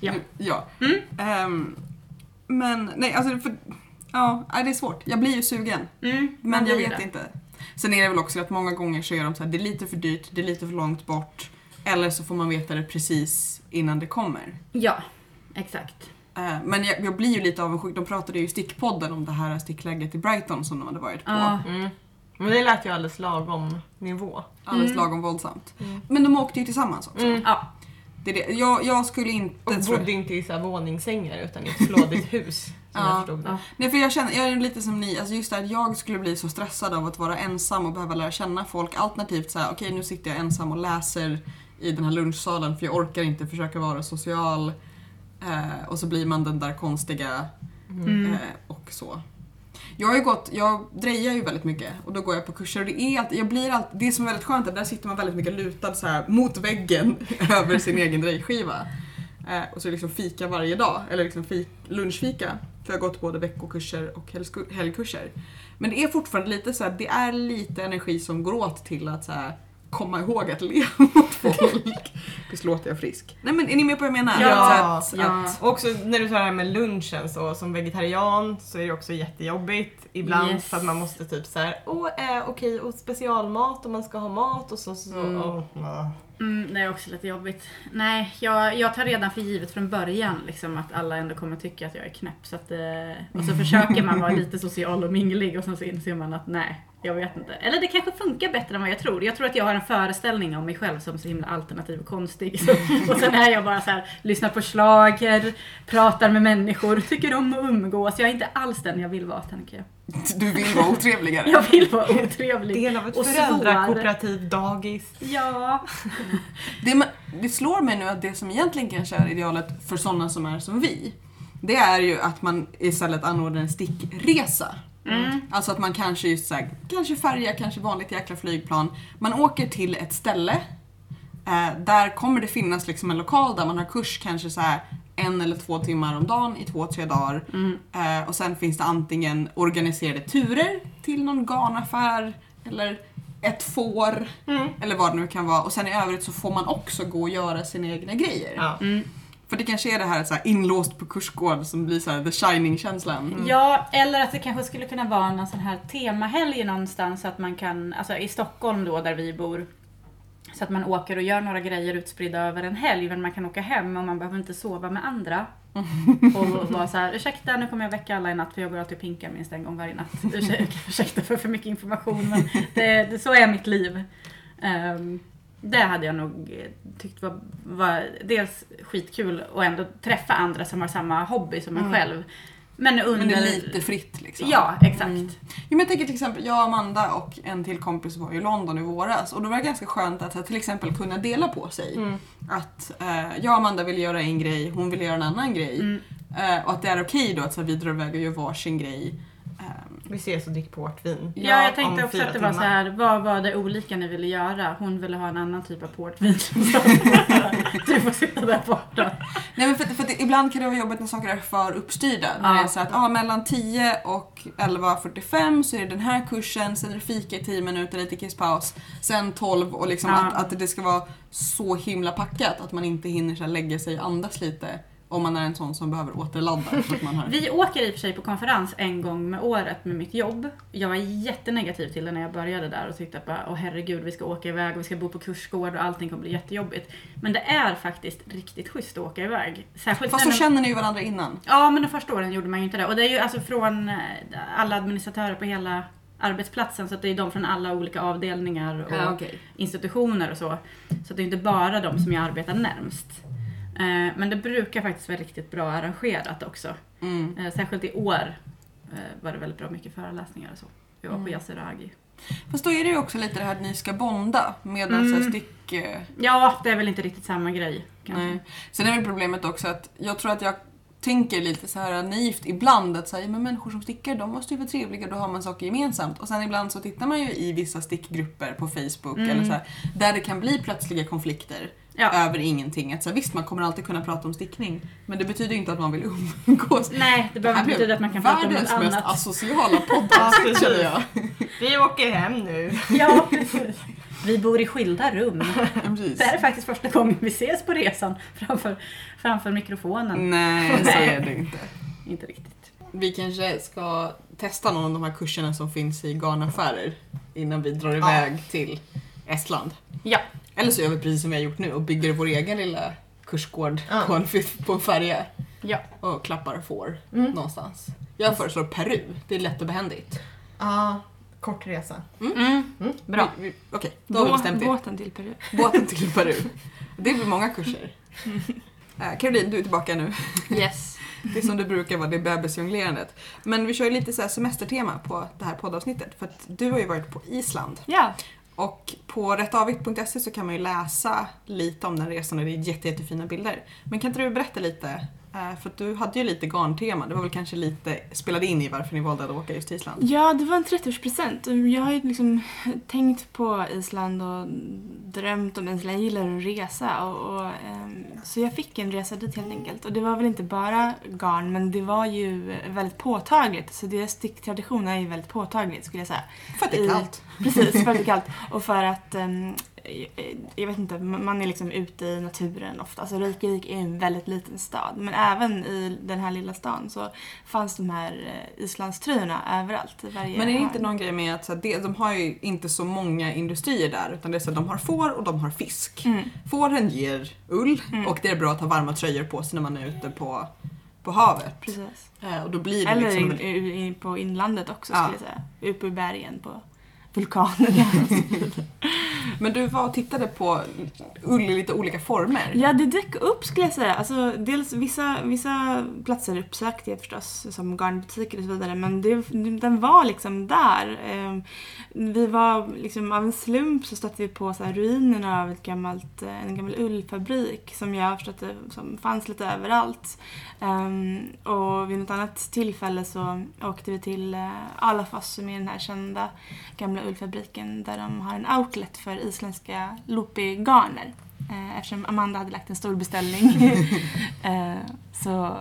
Ja. ja. Mm. Ehm, men nej, alltså för, ja, det är svårt. Jag blir ju sugen. Mm, Men jag vet det. inte. Sen är det väl också att många gånger så är de så här, det är lite för dyrt, det är lite för långt bort. Eller så får man veta det precis innan det kommer. Ja, exakt. Eh, Men jag, jag blir ju lite avundsjuk. De pratade ju i Stickpodden om det här stickläget i Brighton som de hade varit på. Mm. Men det lät ju alldeles lagom nivå. Alldeles Mm. lagom våldsamt. Mm. Men de åkte ju tillsammans också. Mm. Ja, Det är det. Jag, jag skulle inte... Och jag- bodde inte i så här våningssängar utan i ett flådigt hus. Som Ja. jag förstod det. Ja. Nej för jag känner, jag är lite som ni, alltså just det här, att jag skulle bli så stressad av att vara ensam och behöva lära känna folk. Alternativt så här, okej nu sitter jag ensam och läser i den här lunchsalen för jag orkar inte försöka vara social. Eh, och så blir man den där konstiga Mm. eh, och så. Jag har ju gått, jag drejar ju väldigt mycket och då går jag på kurser och det är alltid, jag blir alltid, det som är väldigt skönt är att där sitter man väldigt mycket lutad så här mot väggen över sin egen drejskiva. Eh, och så är det liksom fika varje dag, eller liksom fik, lunchfika. För jag har gått både veckokurser och helgkurser. Men det är fortfarande lite så här, det är lite energi som går åt till att så här, komma ihåg att le mot folk. Visst låter jag frisk? Nej men är ni med på vad jag menar? Ja, att, ja. att, Och också när du tar det här med lunchen så som vegetarian så är det också jättejobbigt ibland Yes. för att man måste typ så här, åh eh, okej och specialmat om man ska ha mat och så så. Mm. åh, åh. Mm, det är också lite jobbigt. Nej, jag, jag tar redan för givet från början liksom, att alla ändå kommer tycka att jag är knäpp. Så att, eh, och så försöker man vara lite social och minglig och sen så inser man att nej, jag vet inte. Eller det kanske funkar bättre än vad jag tror. Jag tror att jag har en föreställning om mig själv som så himla alternativ och konstig. Så, och sen är jag bara så här, lyssnar på schlager, pratar med människor, tycker om att umgås. Jag är inte alls den jag vill vara, tänker jag. du vill vara otrevligare. Jag vill vara otrevlig. Del av ett Och föräldrakooperativ dagis. Ja. Det, det slår mig nu att det som egentligen kanske är idealet för sådana som är som vi det är ju att man istället anordnar en stickresa. Mm. Alltså att man kanske just så här, kanske färja, kanske vanligt jäkla flygplan. Man åker till ett ställe. Eh, där kommer det finnas liksom en lokal där man har kurs kanske så här en eller två timmar om dagen i två, tre dagar. Mm. Eh, och sen finns det antingen organiserade turer till någon garnaffär eller ett får Mm. eller vad det nu kan vara. Och sen i övrigt så får man också gå och göra sina egna grejer. Ja. Mm. För det kanske är det här, så här inlåst på kursgård som blir så här the shining-känslan. Ja, eller att det kanske skulle kunna vara någon sån här temahelg någonstans så att man kan, alltså i Stockholm då där vi bor, så att man åker och gör några grejer utspridda över en helg men man kan åka hem och man behöver inte sova med andra. Och vara så här, ursäkta nu kommer jag väcka alla i natt för jag går alltid och pinkar minst en gång varje natt. Ursäkta, för för mycket information men det, det, så är mitt liv. Ehm, det hade jag nog eh, tyckt var, var dels skitkul och ändå träffa andra som har samma hobby som en Mm. själv. Men under... Men det är lite fritt liksom. Ja, exakt. Mm. Jo, men jag tänker till exempel, jag och Amanda och en till kompis var i London i våras och då var det ganska skönt att till exempel kunna dela på sig. Mm. Att eh, jag och Amanda vill göra en grej, hon vill göra en annan grej. Mm. Eh, och att det är okej då att så här, vi drar iväg och gör varsin grej. Ehm, Vi ses och dricker portvin. Ja, Ja, jag tänkte också att det var så timmar. här, vad var det olika ni ville göra? Hon ville ha en annan typ av portvin. du får sitta där borta. Nej men för, för att det, ibland kan det vara jobbigt när saker är för uppstyrda. När Ja. det är så att ah, mellan 10 och 11.45 så är det den här kursen, sen är det fika i 10 minuter, lite kisspaus, sen 12 och liksom Ja. att, att det ska vara så himla packat att man inte hinner så lägga sig och andas lite om man är en sån som behöver återladda. har... Vi åker i och för sig på konferens en gång med året med mitt jobb. Jag var jättenegativ till det när jag började där och tyckte att bara, åh herregud, vi ska åka iväg och vi ska bo på kursgård och allting kommer bli jättejobbigt. Men det är faktiskt riktigt schysst att åka iväg. Särskilt Fast när så känner ni ju varandra innan. Ja, men de första åren gjorde man ju inte det. Och det är ju alltså från eh, alla administratörer på hela arbetsplatsen så att det är de från alla olika avdelningar och okej. institutioner och så. Så det är inte bara de som jag arbetar närmst. Eh, Men det brukar faktiskt vara riktigt bra arrangerat också. Mm. Eh, Särskilt i år eh, var det väldigt bra mycket föreläsningar och så. Vi var på Mm. Yasuragi. Fast då är det ju också lite det här att ni ska bonda med Mm. mm. stick... Ja, det är väl inte riktigt samma grej. Kanske. Nej. Sen är väl problemet också att jag tror att jag tänker lite så här naivt ibland att säga men människor som stickar de måste ju vara trevliga, då har man saker gemensamt. Och sen ibland så tittar man ju i vissa stickgrupper på Facebook Mm. eller så här, där det kan bli plötsliga konflikter Ja. över ingenting. Att så här, visst, man kommer alltid kunna prata om stickning men det betyder inte att man vill umgås. Nej, det behöver inte betyda att man kan prata om något Världens mest annat. asociala Ja, poddavsnitt känner jag. Vi åker hem nu. Ja, precis. Vi bor i skilda rum. Ja, precis. Det här är faktiskt första gången vi ses på resan framför, framför mikrofonen. Nej, så Nej. är det inte. Inte riktigt. Vi kanske ska testa någon av de här kurserna som finns i garnaffärer innan vi drar iväg till Estland. Ja. Eller så gör vi precis som vi har gjort nu och bygger vår egen lilla kursgård Ja. på, en, på en färja Ja. och klappar får Mm. någonstans. Jag föreslår Peru, det är lätt och behändigt. Ja, kort resa. Mm. Bra. Vi, vi, Okej, då har vi bestämt det. Båten till Peru. Båten till Peru. Det blir många kurser. Eh, Caroline, du är tillbaka nu. Yes. Det är som det brukar vara, det är bebisjonglerandet. Men vi kör ju lite så här semestertema på det här poddavsnittet. För att du har ju varit på Island. Ja. Och på rättavigt.se så kan man ju läsa lite om den resan och det är jätte, jättefina bilder. Men kan inte du berätta lite? Eh, För att du hade ju lite garntema, det var väl kanske lite, spelade in i varför ni valde att åka just till Island? Ja, det var en 30-årspresent. Jag har ju liksom tänkt på Island och drömt om Island. Jag gillar att resa. Och, och, ehm, så jag fick en resa dit helt enkelt. Och det var väl inte bara garn, men det var ju väldigt påtagligt. Så deras sticktradition är ju väldigt påtagligt skulle jag säga. För att det är I- kallt. Precis, väldigt kallt. Och för att, ehm, jag vet inte, man är liksom ute i naturen ofta. Alltså Reykjavik är en väldigt liten stad. Men även i den här lilla stan så fanns de här eh, islandströjorna överallt. Men är det inte någon grej med att så här, de har ju inte så många industrier där utan det är så att de har får och de har fisk. Mm. Fåren ger ull Mm. och det är bra att ha varma tröjor på sig när man är ute på, på havet. Precis. Eh, Och då blir det Eller liksom... in, in, på inlandet också Ja. skulle jag säga. Uppe i bergen på vulkanerna. Men du var och tittade på ull i lite olika former. Ja, det dök upp skulle jag säga. Alltså, dels vissa, vissa platser uppsökte jag förstås, som garnbutiker och så vidare, men det, den var liksom där. Ehm, Vi var liksom, av en slump så stötte vi på så här ruinerna av ett gammalt, eh, en gammal ullfabrik som jag förstått som fanns lite överallt. Ehm, och vid något annat tillfälle så åkte vi till uh, Alafoss som är den här kända gamla ullfabriken där de har en outlet för isländska loopy-garner. Eh, eftersom Amanda hade lagt en stor beställning eh, så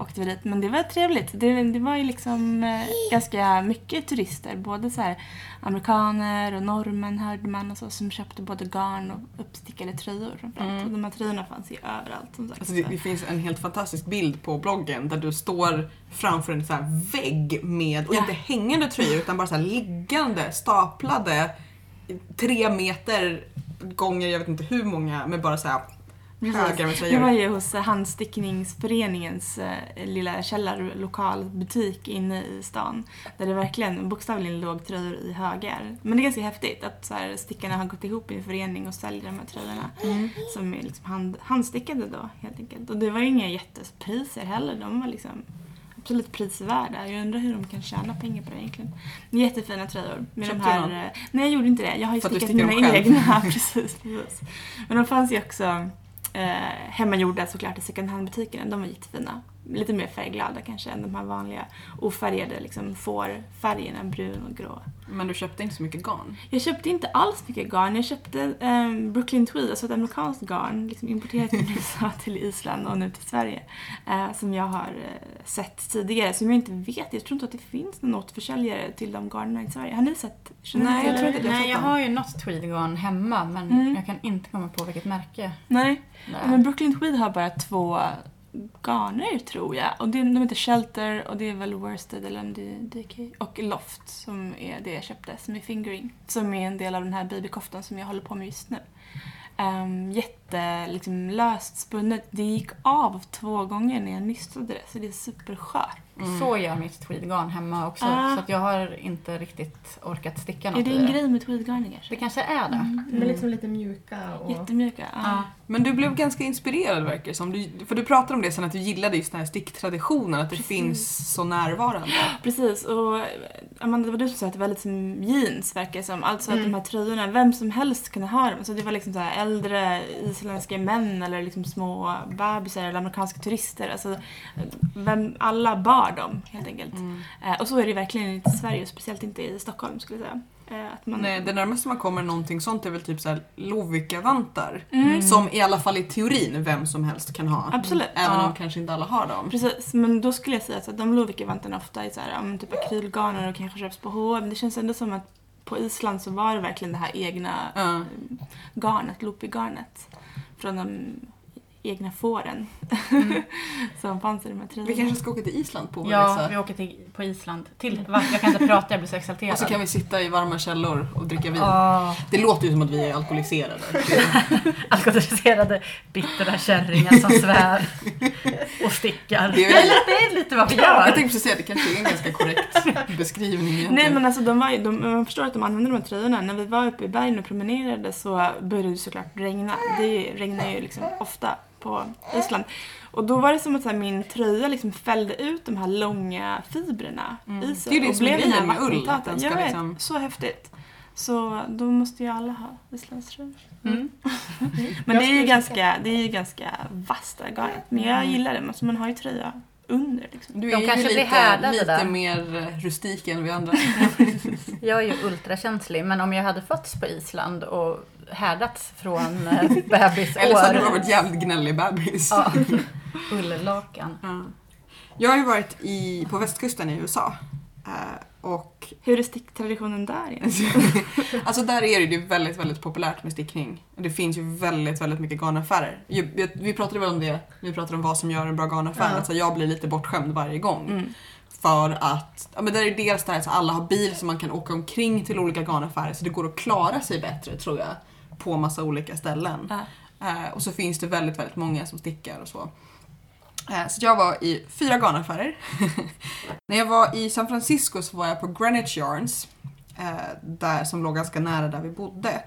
åkte vi dit. Men det var trevligt. Det, det var ju liksom eh, ganska mycket turister. Både så här amerikaner och norrmän hörde man och så, som köpte både garn och uppstickade tröjor framförallt. Mm. Och de här tröjorna fanns ju överallt som sagt. Alltså det, det finns en helt fantastisk bild på bloggen där du står framför en så här vägg med, och Ja. inte hängande tröjor utan bara så här liggande, staplade, tre meter gånger jag vet inte hur många, med bara så här. Högar med Jag var ju hos eh, Handstickningsföreningens eh, lilla källarlokalbutik inne i stan. Där det verkligen bokstavligen låg tröjor i högar. Men det är ganska häftigt att så här, stickarna har gått ihop i en förening och säljer de här tröjorna. Mm. Som är liksom hand, handstickade då helt enkelt. Och det var ju inga jättepriser heller. De var liksom absolut prisvärda. Jag undrar hur de kan tjäna pengar på det egentligen. Jättefina tröjor. Med Köpte de här, någon? eh, nej jag gjorde inte det. Jag har ju stickat mina egna. precis, precis. Men de fanns ju också eh, hemmagjorda såklart i second hand-butikerna. De var jättefina. Lite mer färgglada kanske än de här vanliga ofärgade liksom fårfärgerna, brun och grå. Men du köpte inte så mycket garn. Jag köpte inte alls mycket garn. Jag köpte eh, Brooklyn Tweed, alltså ett amerikanskt garn, liksom importerat från USA till Island och nu till Sverige. Eh, som jag har eh, sett tidigare, som jag inte vet. Jag tror inte att det finns någon återförsäljare till de garnerna i Sverige. Har ni sett? Känner Nej, jag tror inte jag Nej, jag dem. har ju något tweedgarn hemma men Mm. jag kan inte komma på vilket märke Nej, är. men Brooklyn Tweed har bara två garner tror jag. Och det, de heter Shelter och det är väl Worsted eller MDK DK. Och Loft som är det jag köpte, som är fingering. Som är en del av den här babykoftan som jag håller på med just nu. Um, jätte liksom, löst spunnet. Det gick av två gånger när jag nystade det så det är superskört. Mm. Så gör mitt tweedgarn hemma också. Ah. Så att jag har inte riktigt orkat sticka något Är det i en det. grej med tweedgarner kanske? Det kanske är det. Mm. De är liksom lite mjuka och... Jättemjuka. Ja. Ja. Men du blev ganska inspirerad verkar det som. Du, för du pratade om det sen att du gillade just den här sticktraditionen, att det Precis. finns så närvarande. Precis, och Amanda, det var du som sa att det var lite som jeans verkar det som. Alltså att Mm. de här tröjorna, vem som helst kunde ha dem. Så det var liksom så här äldre isländska män eller liksom små bebisar eller amerikanska turister. Alltså, vem, alla bar dem helt enkelt. Mm. Eh, och så är det verkligen inte i Sverige, speciellt inte i Stockholm skulle jag säga. Eh, att man, Nej, det närmaste man kommer någonting sånt är väl typ såhär Lovikka-vantar. Mm. Som i alla fall i teorin vem som helst kan ha. Absolut. Även Ja. om kanske inte alla har dem. Precis, men då skulle jag säga att de Lovikka-vantarna ofta är så här, om typ akrylgarner och kanske köps på H&M. Det känns ändå som att på Island så var det verkligen det här egna eh, garnet, loopy-garnet. Från de egna fåren Mm. som fanns i de här Vi tröjorna. kanske ska åka till Island på vår Ja, resa. vi åker till, på Island. Till, va? Jag kan inte prata, jag blir så exalterad. Och så kan vi sitta i varma källor och dricka vin. Åh, Det låter ju som att vi är alkoholiserade. alkoholiserade bittra kärringar som svär och stickar. Det är väl- lite- det är lite vad vi Jag gör. tänkte precis säga det kanske är en ganska korrekt beskrivning egentligen. Nej men alltså de var ju, de, man förstår att de använde de här tröjorna. När vi var uppe i bergen och promenerade så började det såklart regna. Det regnar ju liksom ofta på Island. Och då var det som att så här, min tröja liksom fällde ut de här långa fibrerna Mm. i sig. Det är ju det som är grejen med ull, att den ska Jag vet, liksom- så häftigt. Så då måste ju alla ha islandströjor. Mm. Men Jag det är ju ganska, det är ju ganska vasst garnet. Men jag gillar det, alltså man har ju tröja under liksom. Du De är kanske ju blir lite, lite där. mer eh, rustik än vi andra. Jag är ju ultrakänslig, men om jag hade fötts på Island och härdats från eh, bebisår. Eller så hade du varit jävligt gnällig bebis. Ja, ulllakan. Ja. Jag har ju varit i, på västkusten i USA. Och Hur är sticktraditionen där egentligen? alltså där är det ju väldigt, väldigt populärt med stickning. Det finns ju väldigt, väldigt mycket garnaffärer. Vi pratade väl om det, vi pratade om vad som gör en bra garnaffär. Ja. Alltså jag blir lite bortskämd varje gång. Mm. För att, ja men där är dels där att alla har bil så man kan åka omkring till olika garnaffärer så det går att klara sig bättre tror jag. På massa olika ställen. Ja. Eh, och så finns det väldigt, väldigt många som stickar och så. Eh, så jag var i fyra garnaffärer. När jag var i San Francisco så var jag på Greenwich Yarns. eh, där, som låg ganska nära där vi bodde.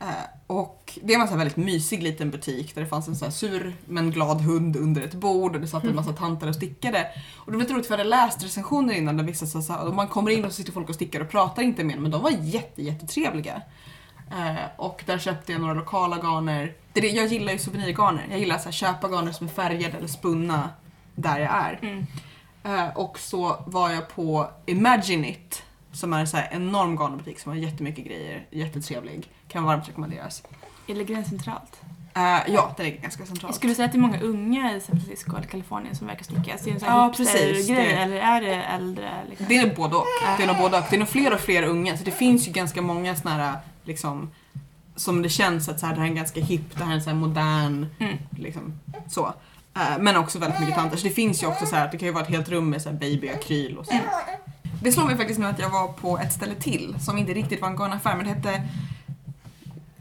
Eh, och det var en väldigt mysig liten butik där det fanns en så här sur men glad hund under ett bord och det satt en massa tanter och stickade. Och det var lite roligt för jag hade läst recensioner innan där vissa sa så här, och man kommer in och sitter folk och stickar och pratar inte med en, men de var jätte, jättetrevliga. Och där köpte jag några lokala garner. Det är det, jag gillar ju souvenirgarner. Jag gillar att köpa garner som är färgade eller spunna där jag är. Mm. Eh, och så var jag på Imagine It som är en så här enorm garnbutik som har jättemycket grejer, jättetrevlig. Kan varmt rekommenderas. Ligger den centralt? Eh, ja, den ligger ganska Jag centralt. skulle säga att det är många unga i San Francisco eller Kalifornien som verkar sticka. Alltså, det är en sån Ja, här precis, grej det- eller är det äldre? Liksom? Det är nog både och. Det är nog både och. Det är nog fler och fler unga. Så det finns ju ganska många såna här liksom som det känns att så här, det här är ganska hipp, det här är en så här modern, Mm. liksom så. Eh, men också väldigt mycket tanter. Så det finns ju också så här att det kan ju vara ett helt rum med så här babyakryl och så. Det slår mig faktiskt nu att jag var på ett ställe till som inte riktigt var en garnaffär men det hette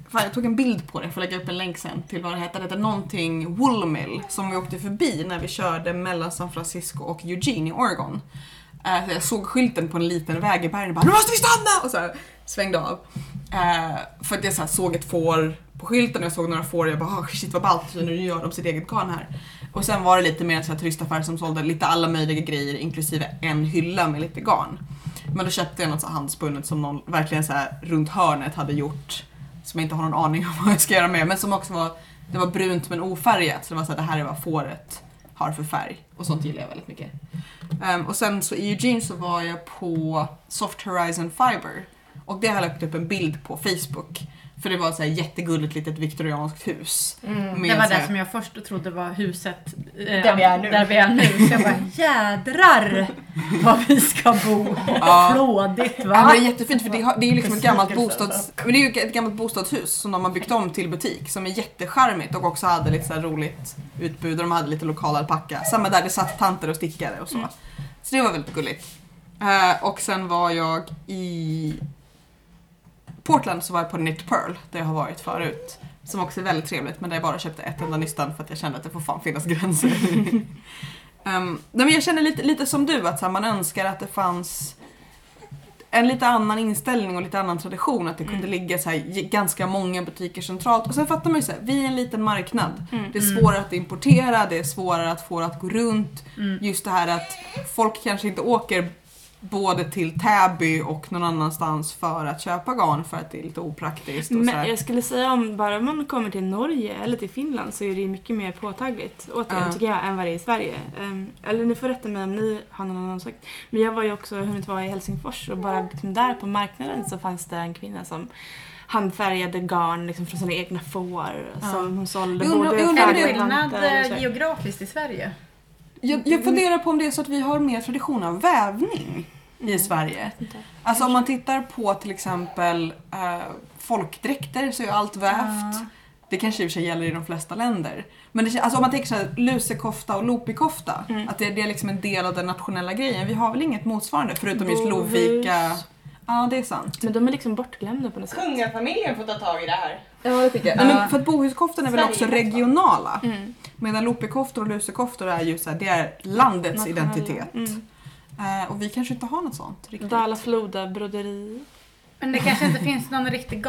Fan, jag tog en bild på det, jag får lägga upp en länk sen till vad det hette. Det hette någonting Woolmill som vi åkte förbi när vi körde mellan San Francisco och Eugene i Oregon. Eh, så jag såg skylten på en liten väg i bergen och bara “Nu måste vi stanna!” och så här, svängde av. Eh, för att jag så här, såg ett får på skylten och jag såg några får och jag bara oh, “Shit vad ballt, nu gör de sitt eget garn här”. Och sen var det lite mer en så här turistaffär som sålde lite alla möjliga grejer inklusive en hylla med lite garn. Men då köpte jag något så handspunnet som någon verkligen så här runt hörnet hade gjort som jag inte har någon aning om vad jag ska göra med men som också var det var brunt men ofärgat så det var så här, det här är vad fåret har för färg och sånt gillar jag väldigt mycket. Um, och sen så i Eugene så var jag på Soft Horizon Fiber och det har jag lagt upp en bild på Facebook för det var ett så här jättegulligt litet viktorianskt hus. Mm. Med Det var det som jag först trodde var huset eh, Där vi är nu. Där vi är nu. Så jag bara jädrar vad vi ska bo. Ja. Flådigt Ja, va? men det är jättefint för det, har- det är ju liksom ett gammalt, Besvikelse. bostads, men det är ju ett gammalt bostadshus som de har byggt om till butik som är jättecharmigt och också hade lite så roligt utbud och de hade lite lokal alpacka. Samma där, det satt tanter och stickade och så. Mm. Så det var väldigt gulligt. Eh, och sen var jag i Portland så var jag på Knit Pearl där jag har varit förut. Som också är väldigt trevligt men där jag bara köpte ett enda nystan för att jag kände att det får fan finnas gränser. um, nej, men jag känner lite, lite som du att så här, man önskar att det fanns en lite annan inställning och lite annan tradition. Att det kunde ligga så här, ganska många butiker centralt. Och sen fattar man ju så här, vi är en liten marknad. Mm. Det är svårare att importera, det är svårare att få det att gå runt. Mm. Just det här att folk kanske inte åker både till Täby och någon annanstans för att köpa garn för att det är lite opraktiskt. Och så Men här. jag skulle säga om bara man kommer till Norge eller till Finland så är det mycket mer påtagligt återigen Ja. tycker jag än vad det är i Sverige. Ehm, eller ni får rätta mig om ni har någon annan åsikt. Men jag var ju också hunnit vara i Helsingfors och bara liksom där på marknaden så fanns det en kvinna som handfärgade garn liksom från sina egna får Ja. som hon sålde Jag undrar- både undrar Är om det skillnad eh, geografiskt i Sverige? Jag, jag funderar på om det är så att vi har mer tradition av vävning i Sverige. Inte. Alltså om man tittar på till exempel eh, folkdräkter så är allt vävt. Det kanske i och för sig gäller i de flesta länder. Men det, alltså om man tänker såhär lusekofta och lopikofta, Mm. att det, det är liksom en del av den nationella grejen. Vi har väl inget motsvarande förutom just Bohus. Lovika. Ja, det är sant. Men de är liksom bortglömda på något sätt. Kungafamiljen får ta tag i det här. Ja, det tycker jag. Nej, men för att bohuskoftorna är väl också regionala. Mm. Medan lopikoftor och lusekoftor är ju såhär, det är landets Nationella. identitet. Mm. Eh, och vi kanske inte har något sånt riktigt. Dala Floda broderi. Men det kanske inte finns någon riktig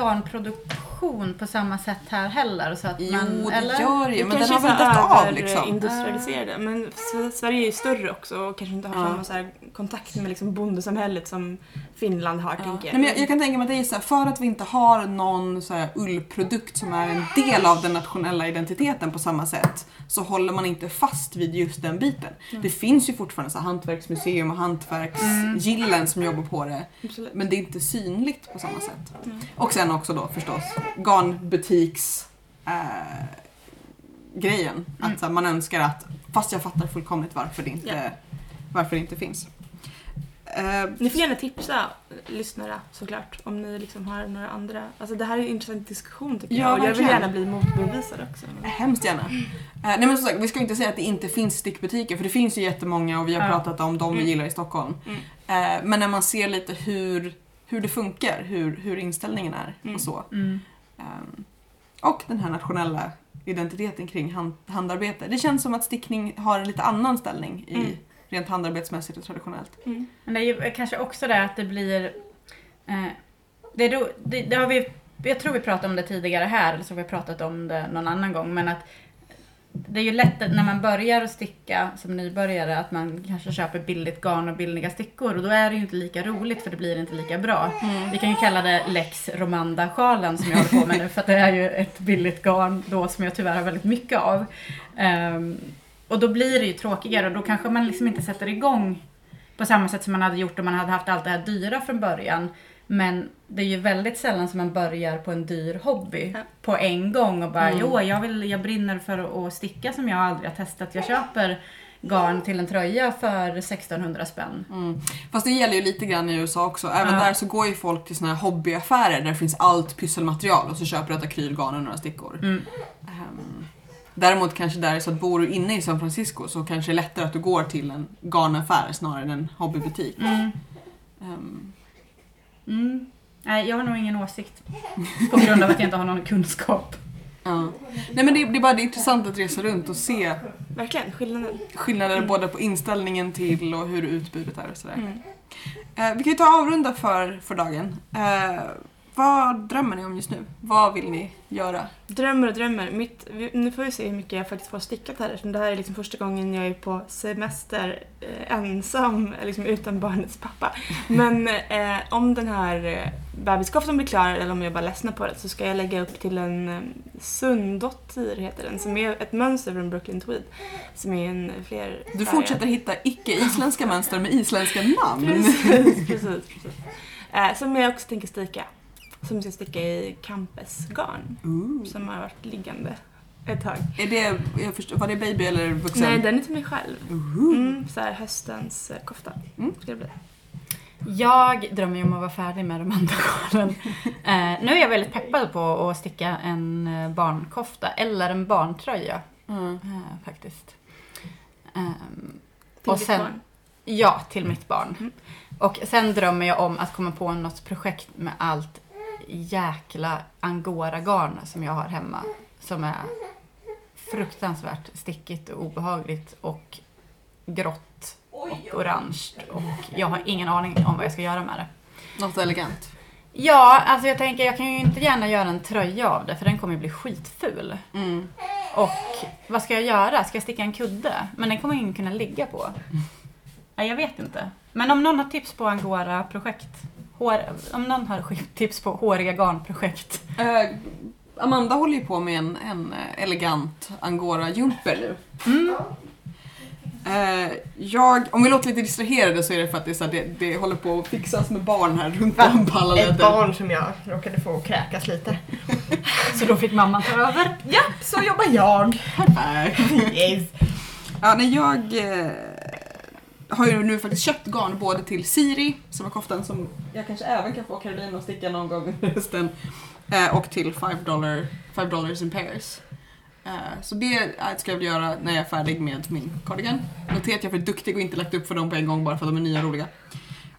garnproduktion på samma sätt här heller. Så att Jo, man, det eller? gör det ju, men den kanske har väl är dött så av liksom. industrialiserade. Men S- Sverige är ju större också och kanske inte har Ja. samma så här kontakt med liksom bondesamhället som Finland har, Ja. tänker Nej, jag. men jag, jag kan tänka mig att det är så här, för att vi inte har någon så här ullprodukt som är en del av den nationella identiteten på samma sätt så håller man inte fast vid just den biten. Mm. Det finns ju fortfarande så här hantverksmuseum och hantverksgillen som jobbar på det Absolut. men det är inte synligt på samma sätt. Mm. Och sen också då förstås garnbutiks eh, grejen. Mm. Att så här, man önskar att, fast jag fattar fullkomligt varför det inte, Ja. varför det inte finns. Eh, Ni får gärna tipsa lyssnare såklart om ni liksom har några andra. Alltså det här är en intressant diskussion tycker Ja, jag och jag vill gärna bli motbevisad också. Hemskt gärna. Eh, nej men som sagt, vi ska inte säga att det inte finns stickbutiker för det finns ju jättemånga och vi har Ja. pratat om de vi Mm. gillar i Stockholm. Mm. Eh, men när man ser lite hur, hur det funkar, hur, hur inställningen är Mm. och så. Mm. Ehm, och den här nationella identiteten kring hand, handarbete. Det känns som att stickning har en lite annan ställning i Mm. Rent handarbetsmässigt och traditionellt. Mm. Men det är ju kanske också det att det blir Eh, det, då, det, det har vi, jag tror vi pratade om det tidigare här, eller så har vi pratat om det någon annan gång, men att det är ju lätt när man börjar att sticka som nybörjare att man kanske köper billigt garn och billiga stickor och då är det ju inte lika roligt för det blir inte lika bra. Vi kan ju kalla det Lex Romanda-sjalen som jag håller på med nu för att det är ju ett billigt garn då som jag tyvärr har väldigt mycket av. Ehm, och då blir det ju tråkigare och då kanske man liksom inte sätter igång på samma sätt som man hade gjort om man hade haft allt det här dyra från början. Men det är ju väldigt sällan som man börjar på en dyr hobby Ja. på en gång och bara Mm. jo, jag, vill, jag brinner för att sticka som jag aldrig har testat. Jag köper garn till en tröja för 1600 spänn. Mm. Fast det gäller ju lite grann i USA också. Även Ja. där så går ju folk till såna här hobbyaffärer där det finns allt pysselmaterial och så köper du ett akrylgarn och några stickor. Mm. Ehm, däremot kanske där så att bor du inne i San Francisco så kanske det är lättare att du går till en garnaffär snarare än en hobbybutik. Mm. Ehm, Mm. Nej, jag har nog ingen åsikt. På grund av att jag inte har någon kunskap. ja. Nej men det, det är bara det är intressant att resa runt och se Verkligen, skillnaden. skillnader Mm. både på inställningen till och hur utbudet är och sådär. Mm. Eh, vi kan ju ta avrunda för, för dagen. Eh, vad drömmer ni om just nu? Vad vill ni göra? Drömmer och drömmer. Mitt, nu får vi se hur mycket jag faktiskt får stickat här eftersom det här är liksom första gången jag är på semester eh, ensam, liksom utan barnets pappa. Men eh, om den här eh, bebiskoftan blir klar eller om jag bara ledsnar på det så ska jag lägga upp till en eh, Sundottir heter den, som är ett mönster från Brooklyn Tweed. Som är en fler Du fortsätter hitta icke-isländska mönster med isländska namn. Precis, precis. precis. Eh, som jag också tänker sticka. Som ska sticka i campusgarn. Ooh. Som har varit liggande ett tag. Är det, jag förstår, var det baby eller vuxen? Nej, den är till mig själv. Mm, så här höstens eh, kofta. Mm. Ska det bli. Jag drömmer ju om att vara färdig med de andra garnen. Eh, nu är jag väldigt peppad på att sticka en eh, barnkofta eller en barntröja Mm. eh, faktiskt. Ehm, Till Och ditt sen- barn. ja, till mitt barn. Mm. Och sen drömmer jag om att komma på något projekt med allt jäkla angora-garn som jag har hemma. Som är fruktansvärt stickigt och obehagligt och grått och orange. Och jag har ingen aning om vad jag ska göra med det. Något elegant. Ja, alltså jag tänker jag kan ju inte gärna göra en tröja av det för den kommer ju bli skitful. Mm. Och vad ska jag göra? Ska jag sticka en kudde? Men den kommer ingen kunna ligga på. Nej, jag vet inte. Men om någon har tips på Angora-projekt. Hår, om någon har tips på håriga garnprojekt. Eh, Amanda håller ju på med en, en elegant angora-jumper nu. Mm. Eh, jag, om vi låter lite distraherade så är det för att det, så här, det, det håller på att fixas med barn här runt om på alla Ett barn som jag råkade få kräkas lite. Så då fick mamman ta över. Ja, så jobbar jag. Perfekt. Yes. Ja, nej, jag eh, har ju nu faktiskt köpt garn både till Siri, som är koftan som jag kanske även kan få Caroline att sticka någon gång under hösten, eh, och till 5 dollar, five dollars in pairs. Eh, så det ska jag väl göra när jag är färdig med min cardigan. Notera att jag är för duktig och inte lagt upp för dem på en gång bara för att de är nya och roliga.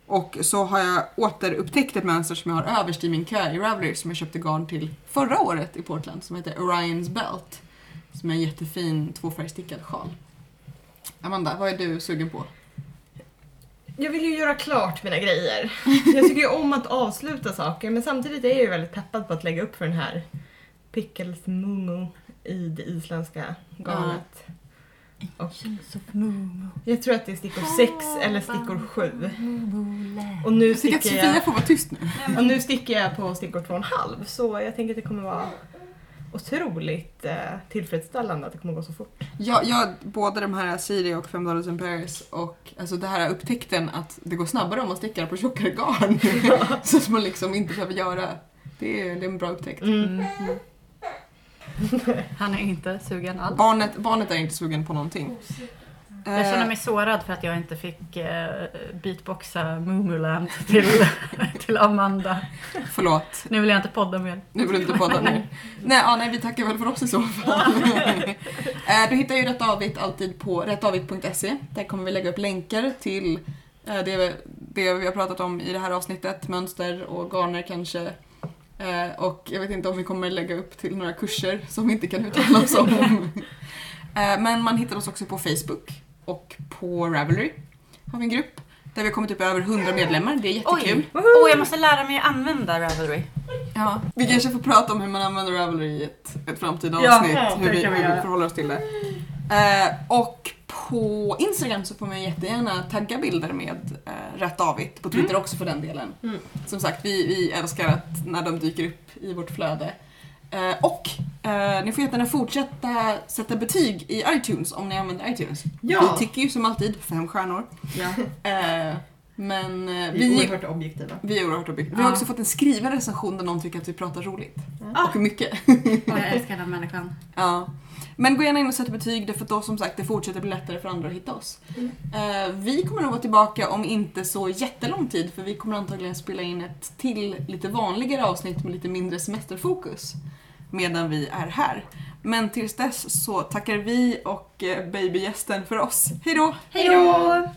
Och så har jag återupptäckt ett mönster som jag har överst i min kö i Ravelry som jag köpte garn till förra året i Portland som heter Orion's Belt. Som är en jättefin tvåfärgstickad sjal. Amanda, vad är du sugen på? Jag vill ju göra klart mina grejer. Jag tycker ju om att avsluta saker men samtidigt är jag ju väldigt peppad på att lägga upp för den här Pickles Mumu i det isländska garnet. Och jag tror att det är stickor 6 eller stickor 7. Och nu Jag att sticker Sofia jag, får vara tyst nu. och nu sticker jag på stickor 2,5 så jag tänker att det kommer vara otroligt eh, tillfredsställande att det kommer gå så fort. Jag, jag, både de här Siri och 5 dollars in pairs och alltså det här upptäckten att det går snabbare om man stickar på tjockare garn. så att man liksom inte behöver göra. Det är, det är en bra upptäckt. Mm. Han är inte sugen alls. Barnet, barnet är inte sugen på någonting. Jag känner Eh, mig sårad för att jag inte fick eh, beatboxa Moomooland till, till Amanda. Förlåt, Nu vill jag inte podda mer. nu vill du inte podda nu. Nej, ja, nej, vi tackar väl för oss i så fall. Eh, du hittar ju Rätt Avigt alltid på rättavigt.se. Där kommer vi lägga upp länkar till det, det vi har pratat om i det här avsnittet. Mönster och garner kanske. Och jag vet inte om vi kommer lägga upp till några kurser som vi inte kan uttala oss om. Men man hittar oss också på Facebook och på Ravelry har vi en grupp. Där vi har kommit upp över 100 medlemmar. Det är jättekul. Oj! Åh, jag måste lära mig att använda Ravelry. Ja. Vi kanske får prata om hur man använder Ravelry i ett, ett framtida Ja, avsnitt. ja, hur, vi, hur vi förhåller oss till det. Eh, och på Instagram så får man jättegärna tagga bilder med eh, rätt avigt. På Twitter också för den delen. Mm. Som sagt, vi, vi älskar att när de dyker upp i vårt flöde. Eh, och eh, ni får jättegärna fortsätta sätta betyg i iTunes om ni använder iTunes. Ja. Vi tycker ju som alltid fem stjärnor. Ja, Eh, men eh, vi är vi, oerhört objektiva. vi är oerhört objektiva. Vi har Ja. också fått en skriven recension där någon tycker att vi pratar roligt. Ah. Och mycket. Åh, jag älskar den människan. Ja. Men gå gärna in och sätt betyg för då som sagt det fortsätter bli lättare för andra att hitta oss. Mm. Eh, vi kommer nog vara tillbaka om inte så jättelång tid för vi kommer antagligen spela in ett till lite vanligare avsnitt med lite mindre semesterfokus medan vi är här. Men tills dess så tackar vi och eh, babygästen för oss. Hejdå! Hej då!